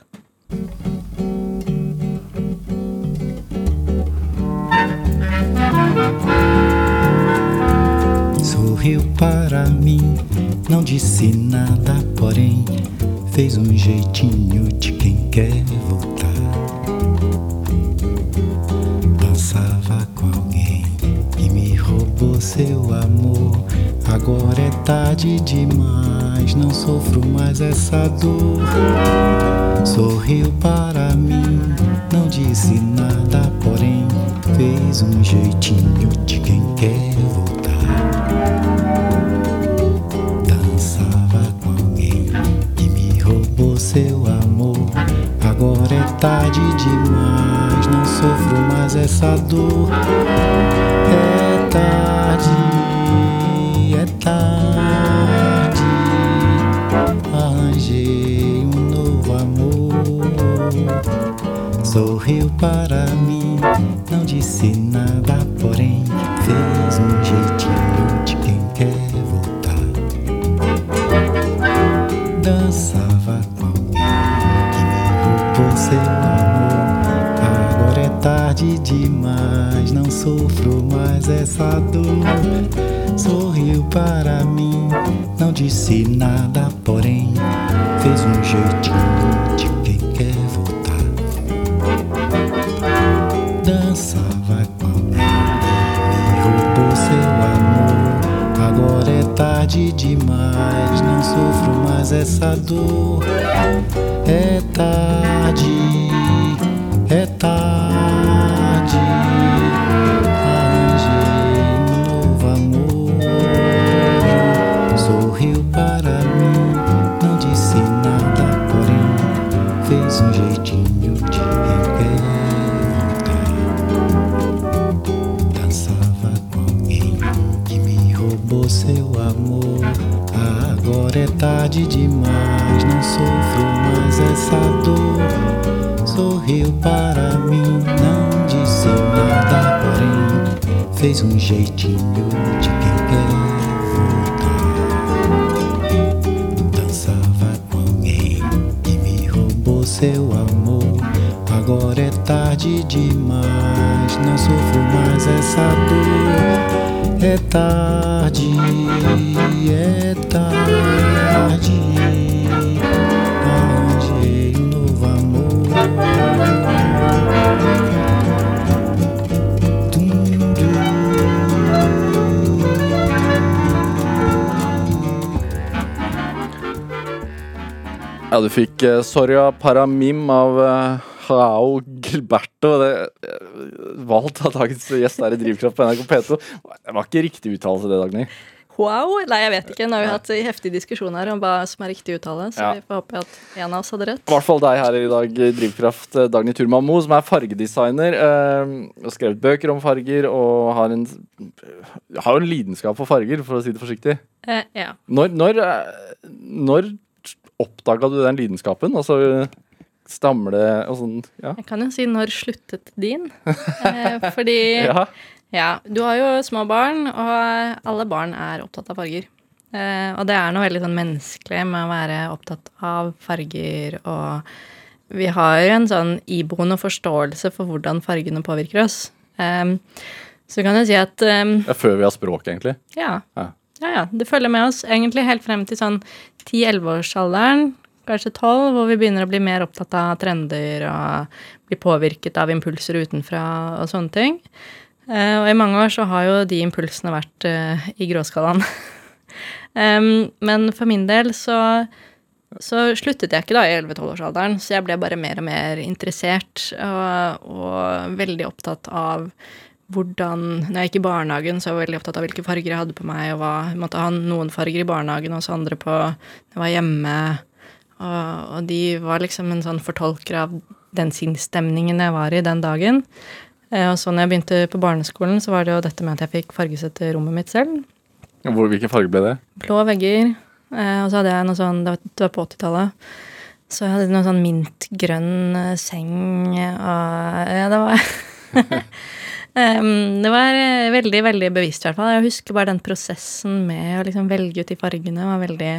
Sorriu para mim, não disse nada, porém fez um jeitinho de quem quer voltar. Dançava com alguém e me roubou seu amor. Agora é tarde demais, não sofro mais essa dor. Sorriu para mim, não disse nada, porém fez um jeitinho de quem quer tarde demais, não sofro mais essa dor. É tarde, é tarde. Arranjei um novo amor. Sorriu para sofro mais essa dor. Sorriu para mim, não disse nada, porém fez um jeitinho de quem quer voltar. Dançava com me roubou seu amor. Agora é tarde demais, não sofro mais essa dor. Sofro mais essa dor. Sorriu para mim, não disse nada, porém fez um jeitinho de quem quer voltar. Dançava com alguém que me roubou seu amor. Agora é tarde demais. essa dor. É tarde, é tarde. Du fikk uh, Soria Paramim av uh, Hao Gilberto. Det, uh, valgt av dagens gjest her i Drivkraft på NRK P2. Det var ikke riktig uttalelse, det, Dagny. Wow! Nei, jeg vet ikke. Nå har vi hatt heftig diskusjon her om hva som er riktig uttale, så Ja. vi får håpe at en av oss hadde rett. I hvert fall deg her i dag, Drivkraft, eh, Dagny Turman Moe, som er fargedesigner. Uh, har skrevet bøker om farger og har en, har en lidenskap for farger, for å si det forsiktig. Eh, ja. Når, når, eh, når oppdaga du den lidenskapen? Altså stammer det og sånn Ja. Jeg kan jo si når sluttet din? Eh, fordi ja. Ja, du har jo små barn, og alle barn er opptatt av farger. Eh, og det er noe veldig sånn menneskelig med å være opptatt av farger, og vi har jo en sånn iboende forståelse for hvordan fargene påvirker oss. Eh, så kan jeg si at um, Ja, Før vi har språk, egentlig. ja, Ja. Ja, ja, det følger med oss egentlig helt frem til sånn 10-11-årsalderen, kanskje 12, hvor vi begynner å bli mer opptatt av trender og bli påvirket av impulser utenfra og sånne ting. Eh, og i mange år så har jo de impulsene vært eh, i gråskalaen. Men for min del så, så sluttet jeg ikke da i 11-12-årsalderen, så jeg ble bare mer og mer interessert og, og veldig opptatt av hvordan Når jeg gikk i barnehagen, så var jeg veldig opptatt av hvilke farger jeg hadde på meg, og hva jeg måtte ha noen farger i barnehagen og så andre på når jeg var hjemme. Og, og de var liksom en sånn fortolker av den sinnsstemningen jeg var i den dagen. Eh, Og så når jeg begynte på barneskolen, så var det jo dette med at jeg fikk fargesette rommet mitt selv. Hvor, hvilken farge ble det? Blå vegger. eh, Og så hadde jeg noe sånn Det var, på 80-tallet. Så jeg hadde noe sånn mintgrønn eh, seng og Ja, det var Em, Det var eh, veldig, veldig bevisst, i hvert fall. Jeg husker bare den prosessen med å liksom velge ut de fargene var veldig,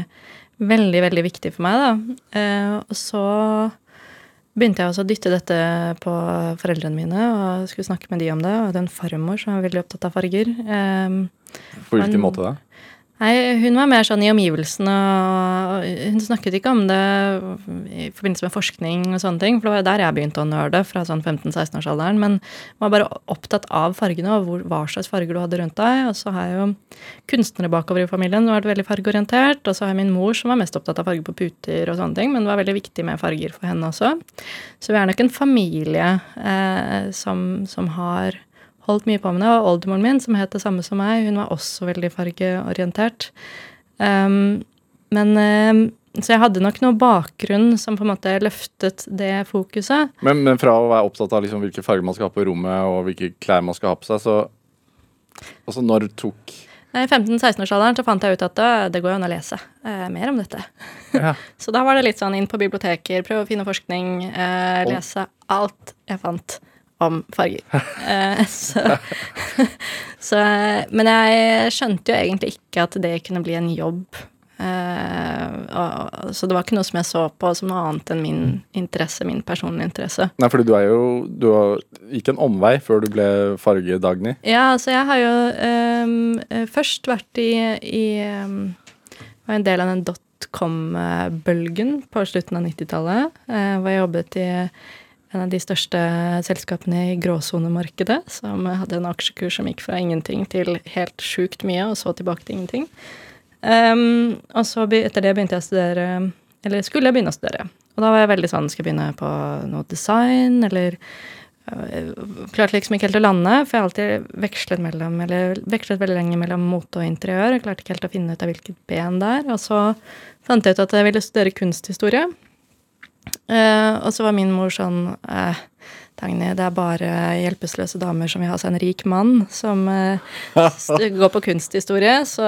veldig, veldig viktig for meg, da. Eh, Og så begynte jeg også å dytte dette på foreldrene mine og skulle snakke med de om det. Og hadde en farmor som var veldig opptatt av farger. Em, På hvilken måte da? Nei, hun var mer sånn i omgivelsene, hun snakket ikke om det i forbindelse med forskning og sånne ting, for det var der jeg begynte å nerde, fra sånn 15-16-årsalderen, men var bare opptatt av fargene og hvor, hva slags farger du hadde rundt deg. Og så har jeg jo kunstnere bakover i familien som har vært veldig fargeorientert, og så har jeg min mor som var mest opptatt av farger på puter og sånne ting, men det var veldig viktig med farger for henne også. Så vi er nok en familie eh, som, som har holdt mye på med det. Og oldemoren min, som het det samme som meg, hun var også veldig fargeorientert. Um, men um, Så jeg hadde nok noe bakgrunn som på en måte løftet det fokuset. Men, men fra å være opptatt av liksom hvilke farger man skal ha på rommet, og hvilke klær man skal ha på seg, så Altså, når tok I 15-16-årsalderen så fant jeg ut at det, går jo an å lese eh, mer om dette. Ja. Så da var det litt sånn inn på biblioteker, prøve å finne forskning, eh, lese alt jeg fant om farger. Eh, så, så Men jeg skjønte jo egentlig ikke at det kunne bli en jobb. Eh, så det var ikke noe som jeg så på som noe annet enn min interesse, min personlige interesse. Nei, fordi du er jo Du har- gikk en omvei før du ble farge-Dagny. Ja, altså jeg har jo eh, først vært i, i um, Var en del av den dotcom-bølgen på slutten av 90-tallet. uh, hvor jeg jobbet i en av de største selskapene i gråsonemarkedet, som hadde en aksjekurs som gikk fra ingenting til helt sjukt mye, og så tilbake til ingenting. Um, og så etter det begynte jeg å studere Eller skulle jeg begynne å studere. Og da var jeg veldig sånn Skal jeg begynne på noe design, eller jeg Klarte liksom ikke helt å lande, for jeg har alltid vekslet mellom Eller vekslet veldig lenge mellom mote og interiør. Jeg klarte ikke helt å finne ut av hvilket ben det er. Og så fant jeg ut at jeg ville studere kunsthistorie. Eh, og så var min mor sånn eh, Dagny, det er bare hjelpeløse damer som vil ha seg en rik mann, som eh, går på kunsthistorie, så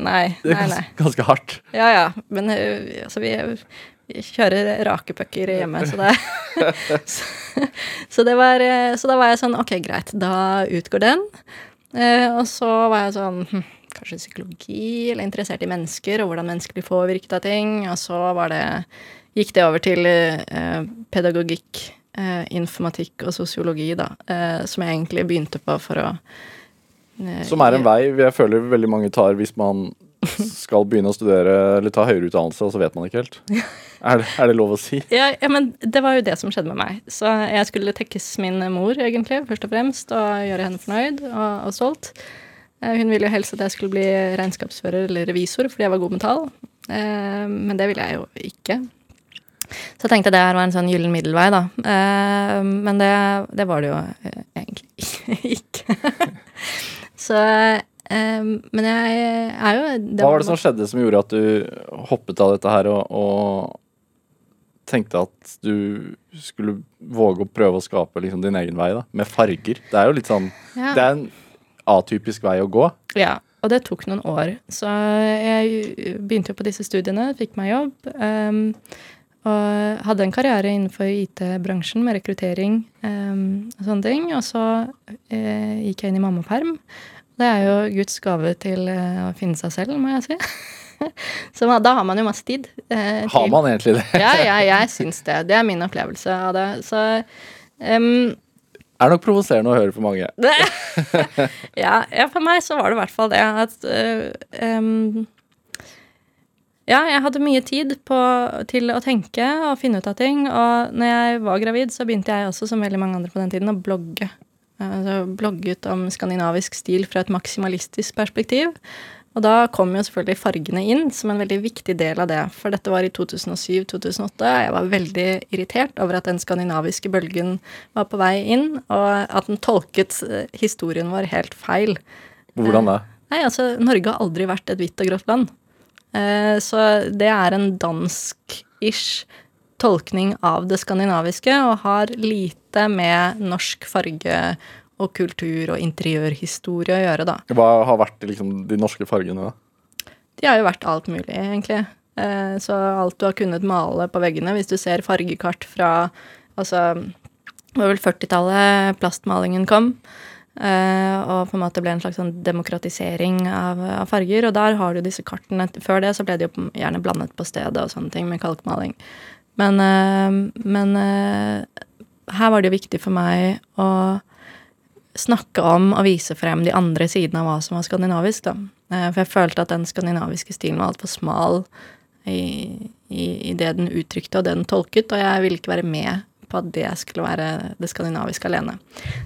nei, Det er nei, ganske, hardt. Ja, ja. Men altså, vi, vi kjører rake pucker hjemme, så det så, så det var Så da var jeg sånn Ok, greit, da utgår den. Og så var jeg sånn hm, Kanskje psykologi, eller interessert i mennesker, og hvordan mennesker blir påvirket av ting. Og så var det Gikk det over til eh, pedagogikk eh, informatikk og sosiologi, da, eh, som jeg egentlig begynte på for å Som er en vei jeg føler veldig mange tar hvis man skal begynne å studere eller ta høyere utdannelse, og så vet man ikke helt. Er det, er det lov å si? Ja, ja, men det var jo det som skjedde med meg. Så jeg skulle tekkes min mor, egentlig, først og fremst, og gjøre henne fornøyd og, og. Eh, Hun ville jo helst at jeg skulle bli regnskapsfører eller revisor fordi jeg var god med tall. Men det ville jeg jo ikke. Så jeg tenkte det her var en sånn gyllen middelvei, da. Eh, Men det, det var det jo eh, egentlig ikke. Så eh, Men jeg er jo Hva var det som skjedde som gjorde at du hoppet av dette her og, og tenkte at du skulle våge å prøve å skape liksom din egen vei, da? Med farger. Det er jo litt sånn Ja. Det er en atypisk vei å gå. Ja, og det tok noen år. Så jeg begynte jo på disse studiene, fikk meg jobb. ehm, og hadde en karriere innenfor IT-bransjen med rekruttering um, og sånne ting. Og så uh, gikk jeg inn i mammaperm. Det er jo Guds gave til uh, å finne seg selv, må jeg si. så da har man jo masse tid. Uh, Har man egentlig det? Ja, ja, jeg syns det. Det er min opplevelse av det. Så det er nok provoserende å høre for mange. ja, ja, for meg så var det i hvert fall det at ehm, Ja, jeg hadde mye tid på, til å tenke og finne ut av ting. Og når jeg var gravid, så begynte jeg også, som veldig mange andre på den tiden, å blogge. Altså blogget om skandinavisk stil fra et maksimalistisk perspektiv. Og da kom jo selvfølgelig fargene inn som en veldig viktig del av det. For dette var i 2007-2008. Jeg var veldig irritert over at den skandinaviske bølgen var på vei inn, og at den tolket eh, historien vår helt feil. Hvordan da? Nei, altså, Norge har aldri vært et hvitt og grått land. Eh, så det er en dansk-ish tolkning av det skandinaviske, og har lite med norsk farge og kultur og interiørhistorie å gjøre, da. Hva har vært liksom, de norske fargene, da? De har jo vært alt mulig, egentlig. Eh, Så alt du har kunnet male på veggene, hvis du ser fargekart fra Altså, det var vel 40-tallet plastmalingen kom. Eh, Og på en måte ble en slags sånn demokratisering av, av farger. Og der har du disse kartene. Før det så ble de jo gjerne blandet på stedet og sånne ting med kalkmaling. Men, eh, men eh, her var det jo viktig for meg å snakke om og vise frem de andre sidene av hva som var skandinavisk. da. For jeg følte at den skandinaviske stilen var altfor smal i, i, i det den uttrykte og det den tolket, og jeg ville ikke være med på at det skulle være det skandinaviske alene.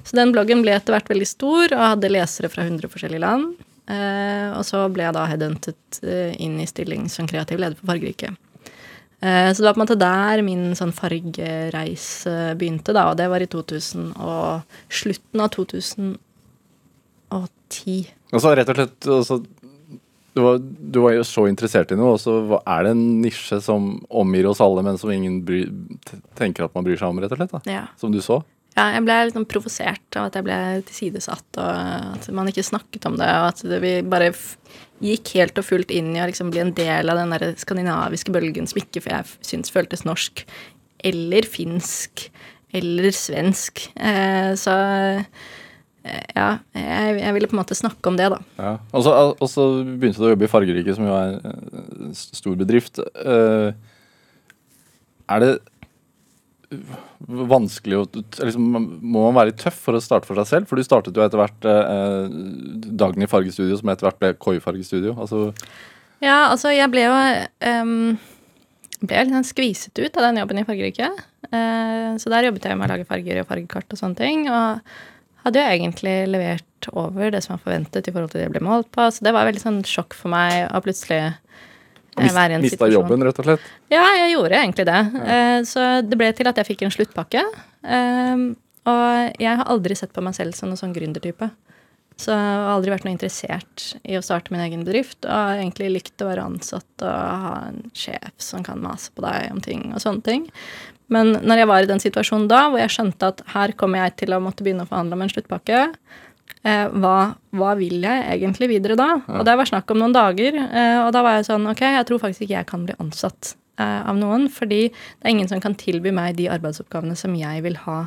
Så den bloggen ble etter hvert veldig stor og hadde lesere fra 100 forskjellige land. Eh, og så ble jeg da headhuntet eh, inn i stilling som kreativ leder for Fargerike. Eh, Så det var på en måte der min sånn fargereise begynte, da, og det var i 2000 og slutten av 2010. Og så rett og slett altså, du, var, du var jo så interessert i noe, og så er det en nisje som omgir oss alle, men som ingen bry, tenker at man bryr seg om, rett og slett? da Ja. Som du så? ja, jeg ble litt sånn provosert av at jeg ble tilsidesatt, og at man ikke snakket om det, og at det, vi bare gikk helt og fullt inn i å liksom bli en del av den der skandinaviske bølgen som ikke jeg syns føltes norsk, eller finsk, eller svensk. Eh, så ja, jeg, jeg ville på en måte snakke om det, da. Ja. Og så og så begynte du å jobbe i Fargerike, som jo er en stor bedrift. Eh, Er det vanskelig å liksom, Må man være litt tøff for å starte for seg selv? For du startet jo etter hvert eh, Dagen i fargestudio, som etter hvert ble Koi fargestudio. Altså, Ja, altså, jeg ble jo um, ble litt sånn skviset ut av den jobben i Fargerike. Uh, så der jobbet jeg med å lage farger og fargekart og sånne ting. Og hadde jo egentlig levert over det som var forventet i forhold til det jeg ble målt på. Så det var veldig sånn sjokk for meg å plutselig eh, være i en mista situasjon. jobben, rett og slett? Ja, jeg gjorde egentlig det. Eh, så det ble til at jeg fikk en sluttpakke. Eh, og jeg har aldri sett på meg selv som noen sånn gründertype. Så jeg har aldri vært noe interessert i å starte min egen bedrift. Og har egentlig likt å være ansatt og ha en sjef som kan mase på deg om ting og sånne ting. Men når jeg var i den situasjonen da, hvor jeg skjønte at her kommer jeg til å måtte begynne å forhandle om en sluttpakke, eh, hva, hva vil jeg egentlig videre da? Og det var snakk om noen dager, eh, og da var jeg sånn Ok, jeg tror faktisk ikke jeg kan bli ansatt eh, av noen, fordi det er ingen som kan tilby meg de arbeidsoppgavene som jeg vil ha.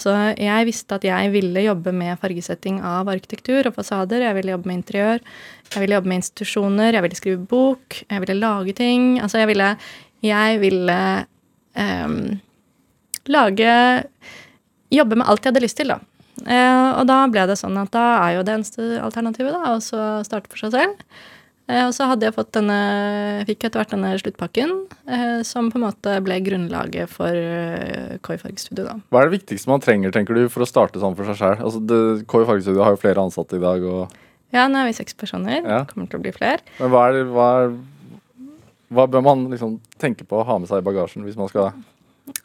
Så jeg visste at jeg ville jobbe med fargesetting av arkitektur og fasader. Jeg ville jobbe med interiør. Jeg ville jobbe med institusjoner. Jeg ville skrive bok. Jeg ville lage ting. Altså, jeg ville Jeg ville um, lage Jobbe med alt jeg hadde lyst til, da. Uh, og da ble det sånn at da er jo det eneste alternativet da, å starte for seg selv. Eh, og så hadde jeg fått denne, fikk etter hvert denne sluttpakken, eh, som på en måte ble grunnlaget for KOI Fargestudio, da. Hva er det viktigste man trenger tenker du, for å starte sånn for seg sjøl? Altså, KOI Fargestudio har jo flere ansatte i dag. Og, Ja, nå er vi seks personer. Ja. Kommer til å bli flere. men hva, er, hva, er, hva bør man liksom tenke på å ha med seg i bagasjen hvis man skal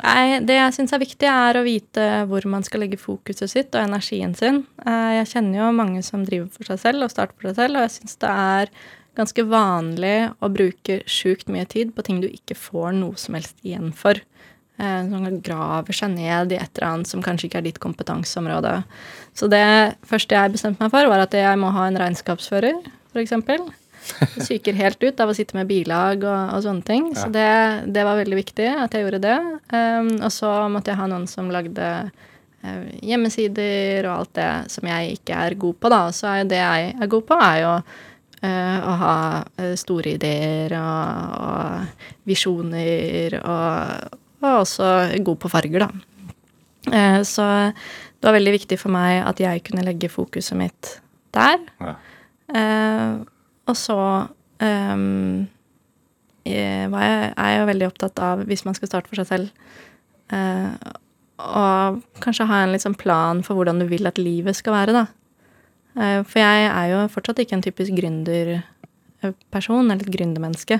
Nei, det jeg syns er viktig, er å vite hvor man skal legge fokuset sitt og energien sin. Eh, Jeg kjenner jo mange som driver for seg selv og starter for seg selv, og jeg syns det er ganske vanlig å bruke sjukt mye tid på ting du ikke får noe som helst igjen for. Eh, Som graver seg ned i et eller annet som kanskje ikke er ditt kompetanseområde. Så det første jeg bestemte meg for, var at jeg må ha en regnskapsfører, f.eks. Psyker helt ut av å sitte med bilag og, og sånne ting. Så det, det var veldig viktig at jeg gjorde det. Um, og så måtte jeg ha noen som lagde eh, hjemmesider og alt det som jeg ikke er god på, da. Så er det jeg er god på, er jo eh, å ha eh, store ideer og, og visjoner og, og også god på farger, da. Eh, så det var veldig viktig for meg at jeg kunne legge fokuset mitt der. Ja. Eh, og så eh, jeg, er jeg jo veldig opptatt av, hvis man skal starte for seg selv, eh, å kanskje ha en sånn plan for hvordan du vil at livet skal være, da. Eh, for jeg er jo fortsatt ikke en typisk gründerperson, eller et gründermenneske.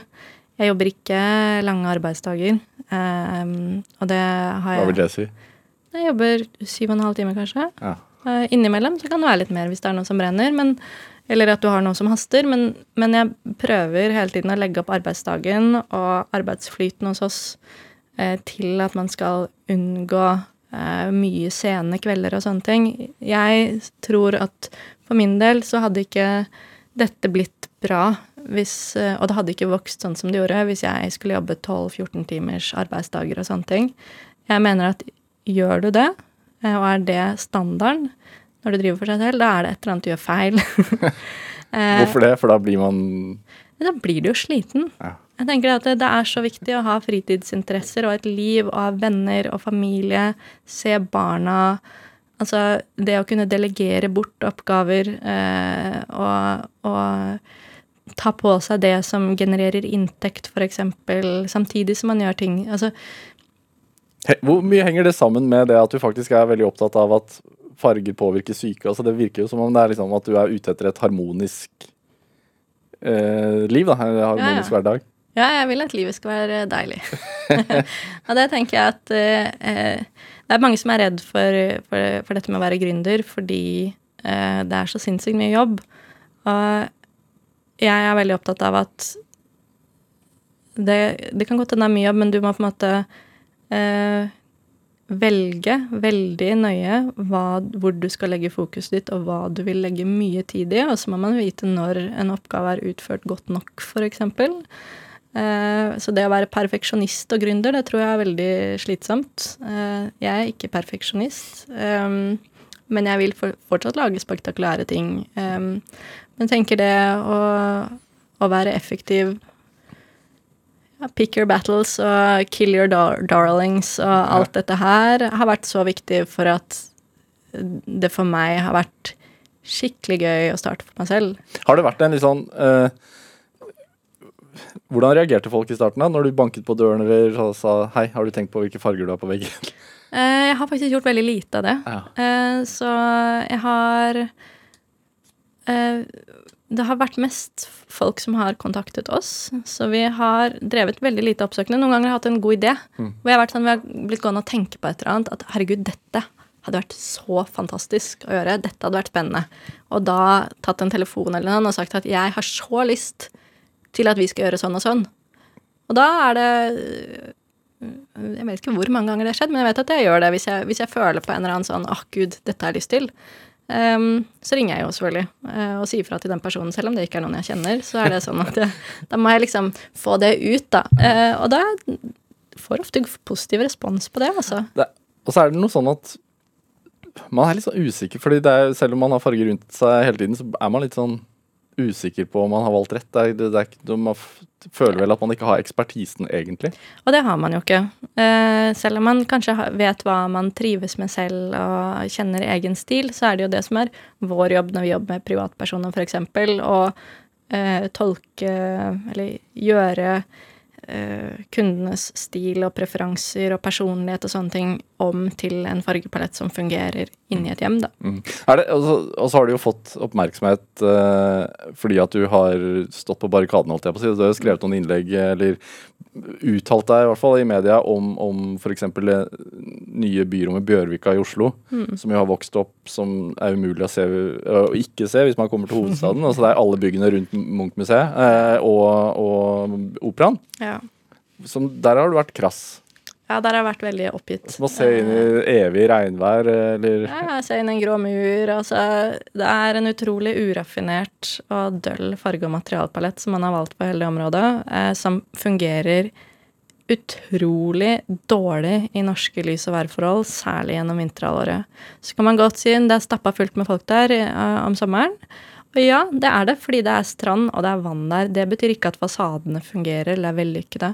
Jeg jobber ikke lange arbeidsdager, eh, og det har Hva vil det si? Jeg jobber syv og en halv time, kanskje. Ja. Eh, innimellom så kan det være litt mer hvis det er noe som brenner, men, eller at du har noe som haster. Men, men jeg prøver hele tiden å legge opp arbeidsdagen og arbeidsflyten hos oss eh, til at man skal unngå eh, mye sene kvelder og sånne ting. Jeg tror at for min del så hadde ikke dette blitt bra hvis, eh, og det hadde ikke vokst sånn som det gjorde hvis jeg skulle jobbe 12-14 timers arbeidsdager og sånne ting. Jeg mener at gjør du det, eh, og er det standarden når du driver for seg selv, da er det et eller annet du gjør feil. Eh, Hvorfor det? For da blir man Da blir du jo sliten. Ja. Jeg tenker at det, er så viktig å ha fritidsinteresser og et liv og ha venner og familie, se barna Altså det å kunne delegere bort oppgaver eh, og, og ta på seg det som genererer inntekt, f.eks., samtidig som man gjør ting. Altså, Hvor mye henger det sammen med det at du faktisk er veldig opptatt av at farger påvirker syke? Altså det virker jo som om det er liksom at du er ute etter et harmonisk eh, liv, da. En harmonisk Ja, ja. hverdag. Ja, jeg vil at livet skal være deilig. og det tenker jeg at eh, Det er mange som er redd for, for, for dette med å være gründer fordi eh, det er så sinnssykt mye jobb. Og jeg er veldig opptatt av at det, det kan godt hende det er mye jobb, men du må på en måte eh, velge veldig nøye hva, hvor du skal legge fokuset ditt, og hva du vil legge mye tid i. Og så må man vite når en oppgave er utført godt nok, f.eks. Eh, så det å være perfeksjonist og gründer, det tror jeg er veldig slitsomt. Eh, jeg er ikke perfeksjonist, eh, men jeg vil fortsatt lage spektakulære ting. Eh, men tenker det å, å være effektiv ja, Pick your battles og kill your dar darlings og alt dette her har vært så viktig for at det for meg har vært skikkelig gøy å starte for meg selv. Har det vært en litt sånn eh, Hvordan reagerte folk i starten da, når du banket på døren eller sa- hei, har du tenkt på hvilke farger du har på veggen? Eh, jeg har faktisk gjort veldig lite av det. Ja. Eh, så jeg har eh, Det har vært mest folk som har kontaktet oss. Så vi har drevet veldig lite oppsøkende. Noen ganger har jeg hatt en god idé. Hvor jeg har vært sånn, vi har blitt gående og tenke på et eller annet. At herregud, dette hadde vært så fantastisk å gjøre. Dette hadde vært spennende. Og da tatt en telefon eller noe og sagt at jeg har så lyst til at vi skal gjøre sånn og sånn. Og da er det jeg vet ikke hvor mange ganger det har skjedd, men jeg vet at jeg gjør det hvis jeg, hvis jeg føler på en eller annen sånn åh gud, dette har jeg lyst til. Um, så ringer jeg jo selvfølgelig uh, og sier fra til den personen, selv om det ikke er noen jeg kjenner. Så er det sånn at jeg, da må jeg liksom få det ut, da. Uh, og da får ofte positiv respons på det, altså. Det, og så er det noe sånn at man er litt sånn usikker, fordi er, selv om man har farger rundt seg hele tiden, så er man litt sånn usikker på om man har valgt rett. Det er, det er, ikke- man føler vel at man ikke har ekspertisen, egentlig. Og det har man jo ikke. Eh, selv om man kanskje vet hva man trives med selv og kjenner egen stil, så er det jo det som er vår jobb når vi jobber med privatpersoner, f.eks. Å eh, tolke eller gjøre eh, kundenes stil og preferanser og personlighet og sånne ting om til en fargepalett som fungerer inni et hjem, da. Mm. Er det, og, så, og så har du jo fått oppmerksomhet eh, fordi at du har stått på barrikaden, holdt jeg på å si. Du har skrevet noen innlegg, eller uttalt deg i hvert fall i media om, om f.eks. nye byrommet Bjørvika i Oslo, som jo har vokst opp som er umulig å se å ikke se hvis man kommer til hovedstaden. altså det er alle byggene rundt Munch-museet eh, og, og Operaen. Ja. Som, der har du vært krass. ja, der har jeg vært veldig oppgitt. Som å se inn i evig regnvær, eh, eller Ja, se inn i en grå mur. Altså, det er en utrolig uraffinert og døll farge- og materialpalett som man har valgt på hele det området, eh, som fungerer utrolig dårlig i norske lys- og værforhold, særlig gjennom vinterhalvåret. Så kan man godt si det er stappa fullt med folk der uh, om sommeren. Og ja, det er det, fordi det er strand og det er vann der. Det betyr ikke at fasadene fungerer eller er vellykkede.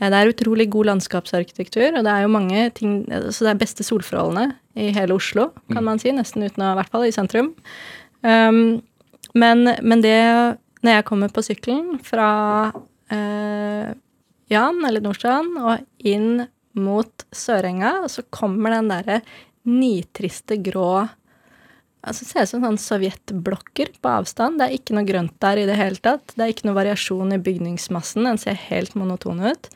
Eh, Det er utrolig god landskapsarkitektur, og det er jo mange ting Så det er beste solforholdene i hele Oslo, kan man si, nesten uten å I hvert fall i sentrum. Um, men, men det Når jeg kommer på sykkelen fra eh, Jan eller Nordstrand og inn mot Sørenga, og så kommer den derre nitriste grå Altså det ser ut som sånn sovjetblokker på avstand. Det er ikke noe grønt der i det hele tatt. Det er ikke noe variasjon i bygningsmassen. Den ser helt monoton ut.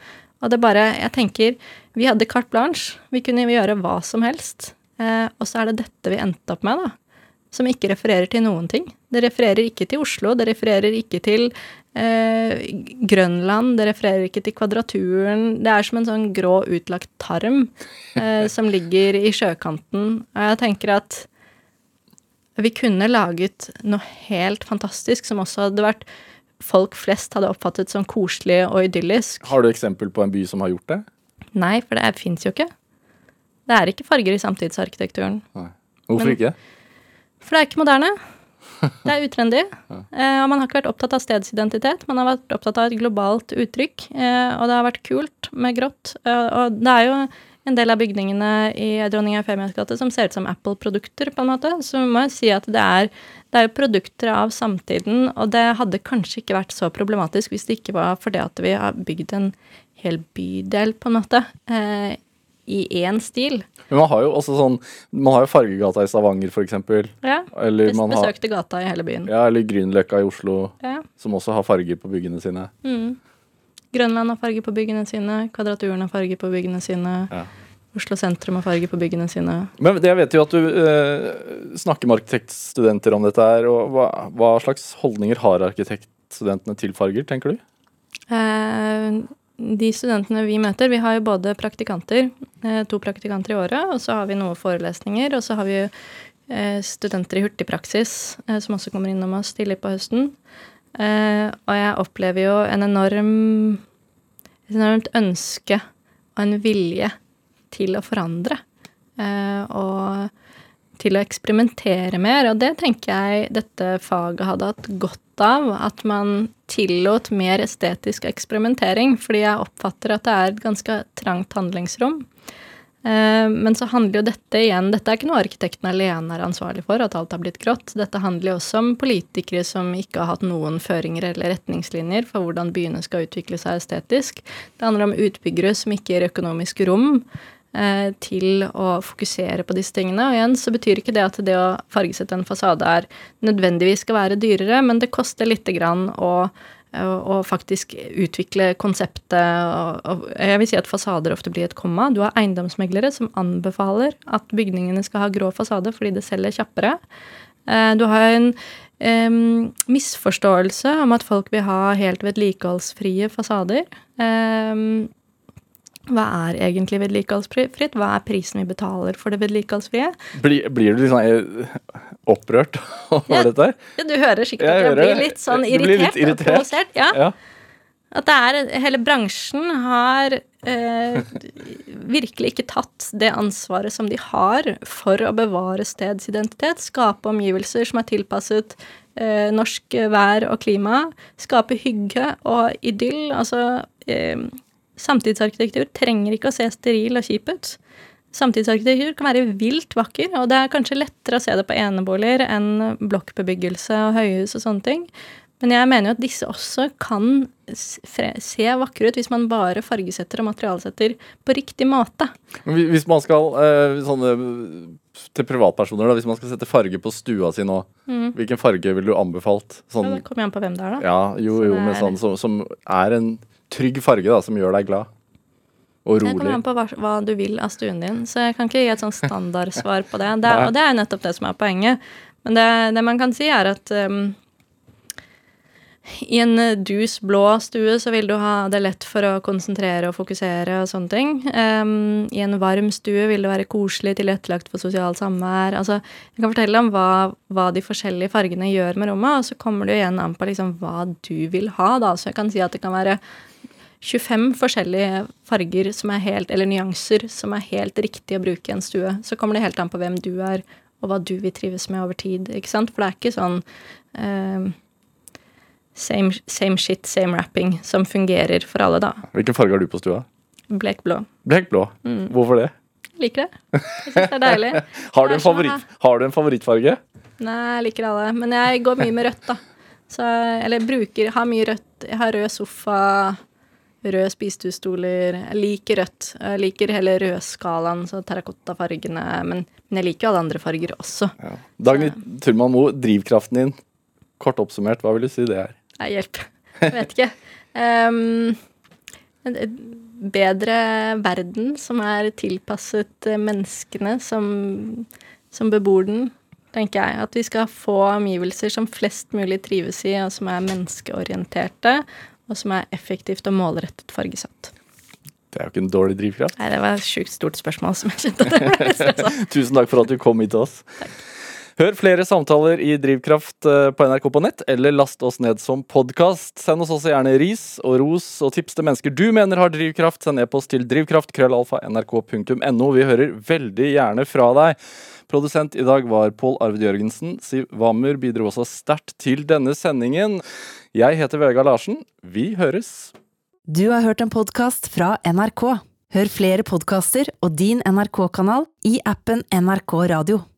Og det er bare Jeg tenker Vi hadde carte blanche. Vi kunne gjøre hva som helst. Eh, og så er det dette vi endte opp med, da. Som ikke refererer til noen ting. Det refererer ikke til Oslo. Det refererer ikke til eh, Grønland. Det refererer ikke til Kvadraturen. Det er som en sånn grå, utlagt tarm eh, som ligger i sjøkanten. Og jeg tenker at vi kunne laget noe helt fantastisk som også hadde vært folk flest hadde oppfattet som koselig og idyllisk. Har du eksempel på en by som har gjort det? Nei, for det fins jo ikke. Det er ikke farger i samtidsarkitekturen. Hvorfor Men- ikke? For det er ikke moderne. Det er utrendy. Eh, og man har ikke vært opptatt av stedsidentitet. Man har vært opptatt av et globalt uttrykk, eh, og det har vært kult med grått. Eh, og det er jo en del av bygningene i Dronning Eufemias gate som ser ut som Apple-produkter, på en måte. Så må jeg si at det er, det er jo produkter av samtiden, og det hadde kanskje ikke vært så problematisk hvis det ikke var fordi at vi har bygd en hel bydel, på en måte, i én stil. Men man har jo også sånn Man har jo Fargegata i Stavanger, eksempel. Ja. Eller, man besøkte har, gata i hele byen. ja, eller Grünerløkka i Oslo, Ja. som også har farger på byggene sine. Mm. Grønland har farger på byggene sine, Kvadraturen har farger på byggene sine, Ja. Oslo sentrum har farger på byggene sine. Men jeg vet jo at du eh, snakker med arkitektstudenter om dette her. og hva, hva slags holdninger har arkitektstudentene til farger, tenker du? Eh, de studentene vi møter, vi har jo både praktikanter, eh, to praktikanter i året, og så har vi noen forelesninger, og så har vi jo studenter i hurtigpraksis eh, som også kommer innom oss tidlig på høsten. Eh, og jeg opplever jo en enorm et enormt ønske og en vilje til å forandre. Eh, og til å eksperimentere mer. Og det tenker jeg dette faget hadde hatt godt av. At man tillot mer estetisk eksperimentering. Fordi jeg oppfatter at det er et ganske trangt handlingsrom. Eh, Men så handler jo dette igjen Dette er ikke noe arkitekten alene er ansvarlig for, at alt har blitt grått. Dette handler jo også om politikere som ikke har hatt noen føringer eller retningslinjer for hvordan byene skal utvikle seg estetisk. Det handler om utbyggere som ikke gir økonomisk rom til å fokusere på disse tingene. Og igjen så betyr ikke det at det å fargesette en fasade er nødvendigvis skal være dyrere, men det koster lite grann å og faktisk utvikle konseptet. Og, jeg vil si at fasader ofte blir et komma. Du har eiendomsmeglere som anbefaler at bygningene skal ha grå fasade fordi det selger kjappere. Eh, Du har en Um, misforståelse om at folk vil ha helt vedlikeholdsfrie fasader. Em, hva er egentlig vedlikeholdsfritt? Hva er prisen vi betaler for det vedlikeholdsfrie? Blir, blir du litt sånn eh, opprørt over Ja. dette? Ja, du hører sikkert at jeg jeg blir litt sånn irritert, litt irritert, og provosert. Ja. Ja. At det er Hele bransjen har eh, virkelig ikke tatt det ansvaret som de har for å bevare stedsidentitet, skape omgivelser som er tilpasset eh, norsk vær og klima, skape hygge og idyll. Altså eh, Samtidsarkitektur trenger ikke å se steril og kjip ut. Samtidsarkitektur kan være vilt vakker, og det er kanskje lettere å se det på eneboliger enn blokkbebyggelse og høyhus og sånne ting. Men jeg mener jo at disse også kan se vakre ut hvis man bare fargesetter og materialsetter på riktig måte. Hvis man skal eh, sånne, til privatpersoner, da, hvis man skal sette farge på stua si nå, mm. hvilken farge ville du anbefalt? Sånn, ja, det kommer an på hvem det er, da. Ja, jo, jo, men sånn som, som er en trygg farge da, som gjør deg glad. Og rolig. Det kommer an på hva, hva, du vil av stuen din, så jeg kan ikke gi et sånn standardsvar på det. det er, og det er nettopp det som er poenget. Men det, det man kan si, er at um, i en dus blå stue så vil du ha det lett for å konsentrere og fokusere og sånne ting. Um, I en varm stue vil det være koselig, tilrettelagt for sosialt samvær. Altså, jeg kan fortelle om hva, hva, de forskjellige fargene gjør med rommet, og så kommer det igjen an på liksom hva du vil ha, da. Så jeg kan si at det kan være 25 forskjellige farger som er helt, eller nyanser som er helt riktig å bruke i en stue. Så kommer det helt an på hvem du er, og hva du vil trives med over tid. ikke sant? For det er ikke sånn eh, same, same, shit, same wrapping som fungerer for alle, da. Hvilken farge har du på stua? Blekblå. Blekblå? Mm. Hvorfor det? Liker det. Jeg syns det er deilig. har, du favoritt, har, du en favorittfarge? Nei, jeg liker alle. Men jeg går mye med rødt, da. Så, eller bruker Har mye rødt. Jeg har rød sofa røde spisestuestoler. Jeg liker rødt. Jeg liker hele rødskalaen, så terrakottafargene. Men, men jeg liker jo alle andre farger også. Ja. Dagny Turman Moe, drivkraften din, kort oppsummert, hva vil du si det er? Nei, hjelp. Jeg vet ikke. Um, en bedre verden som er tilpasset menneskene som, som bebor den, tenker jeg. At vi skal få omgivelser som flest mulig trives i, og som er menneskeorienterte, og som er effektivt og målrettet fargesatt. Det er jo ikke en dårlig drivkraft. Nei, det var et sjukt stort spørsmål som jeg kjente at jeg ble stressa. Tusen takk for at du kom hit til oss. Takk. Hør flere samtaler i Drivkraft eh, på NRK på nett, eller last oss ned som podkast. Send oss også gjerne ris og ros og tips til mennesker du mener har drivkraft. Send e-post til drivkraft.krøllalfa.nrk.no. Vi hører veldig gjerne fra deg. Produsent i dag var Pål Arvid Jørgensen. Siv Wammer bidro også sterkt til denne sendingen. Jeg heter Vegard Larsen. Vi høres. Du har hørt en podkast fra NRK. Hør flere podkaster og din NRK-kanal i appen NRK Radio.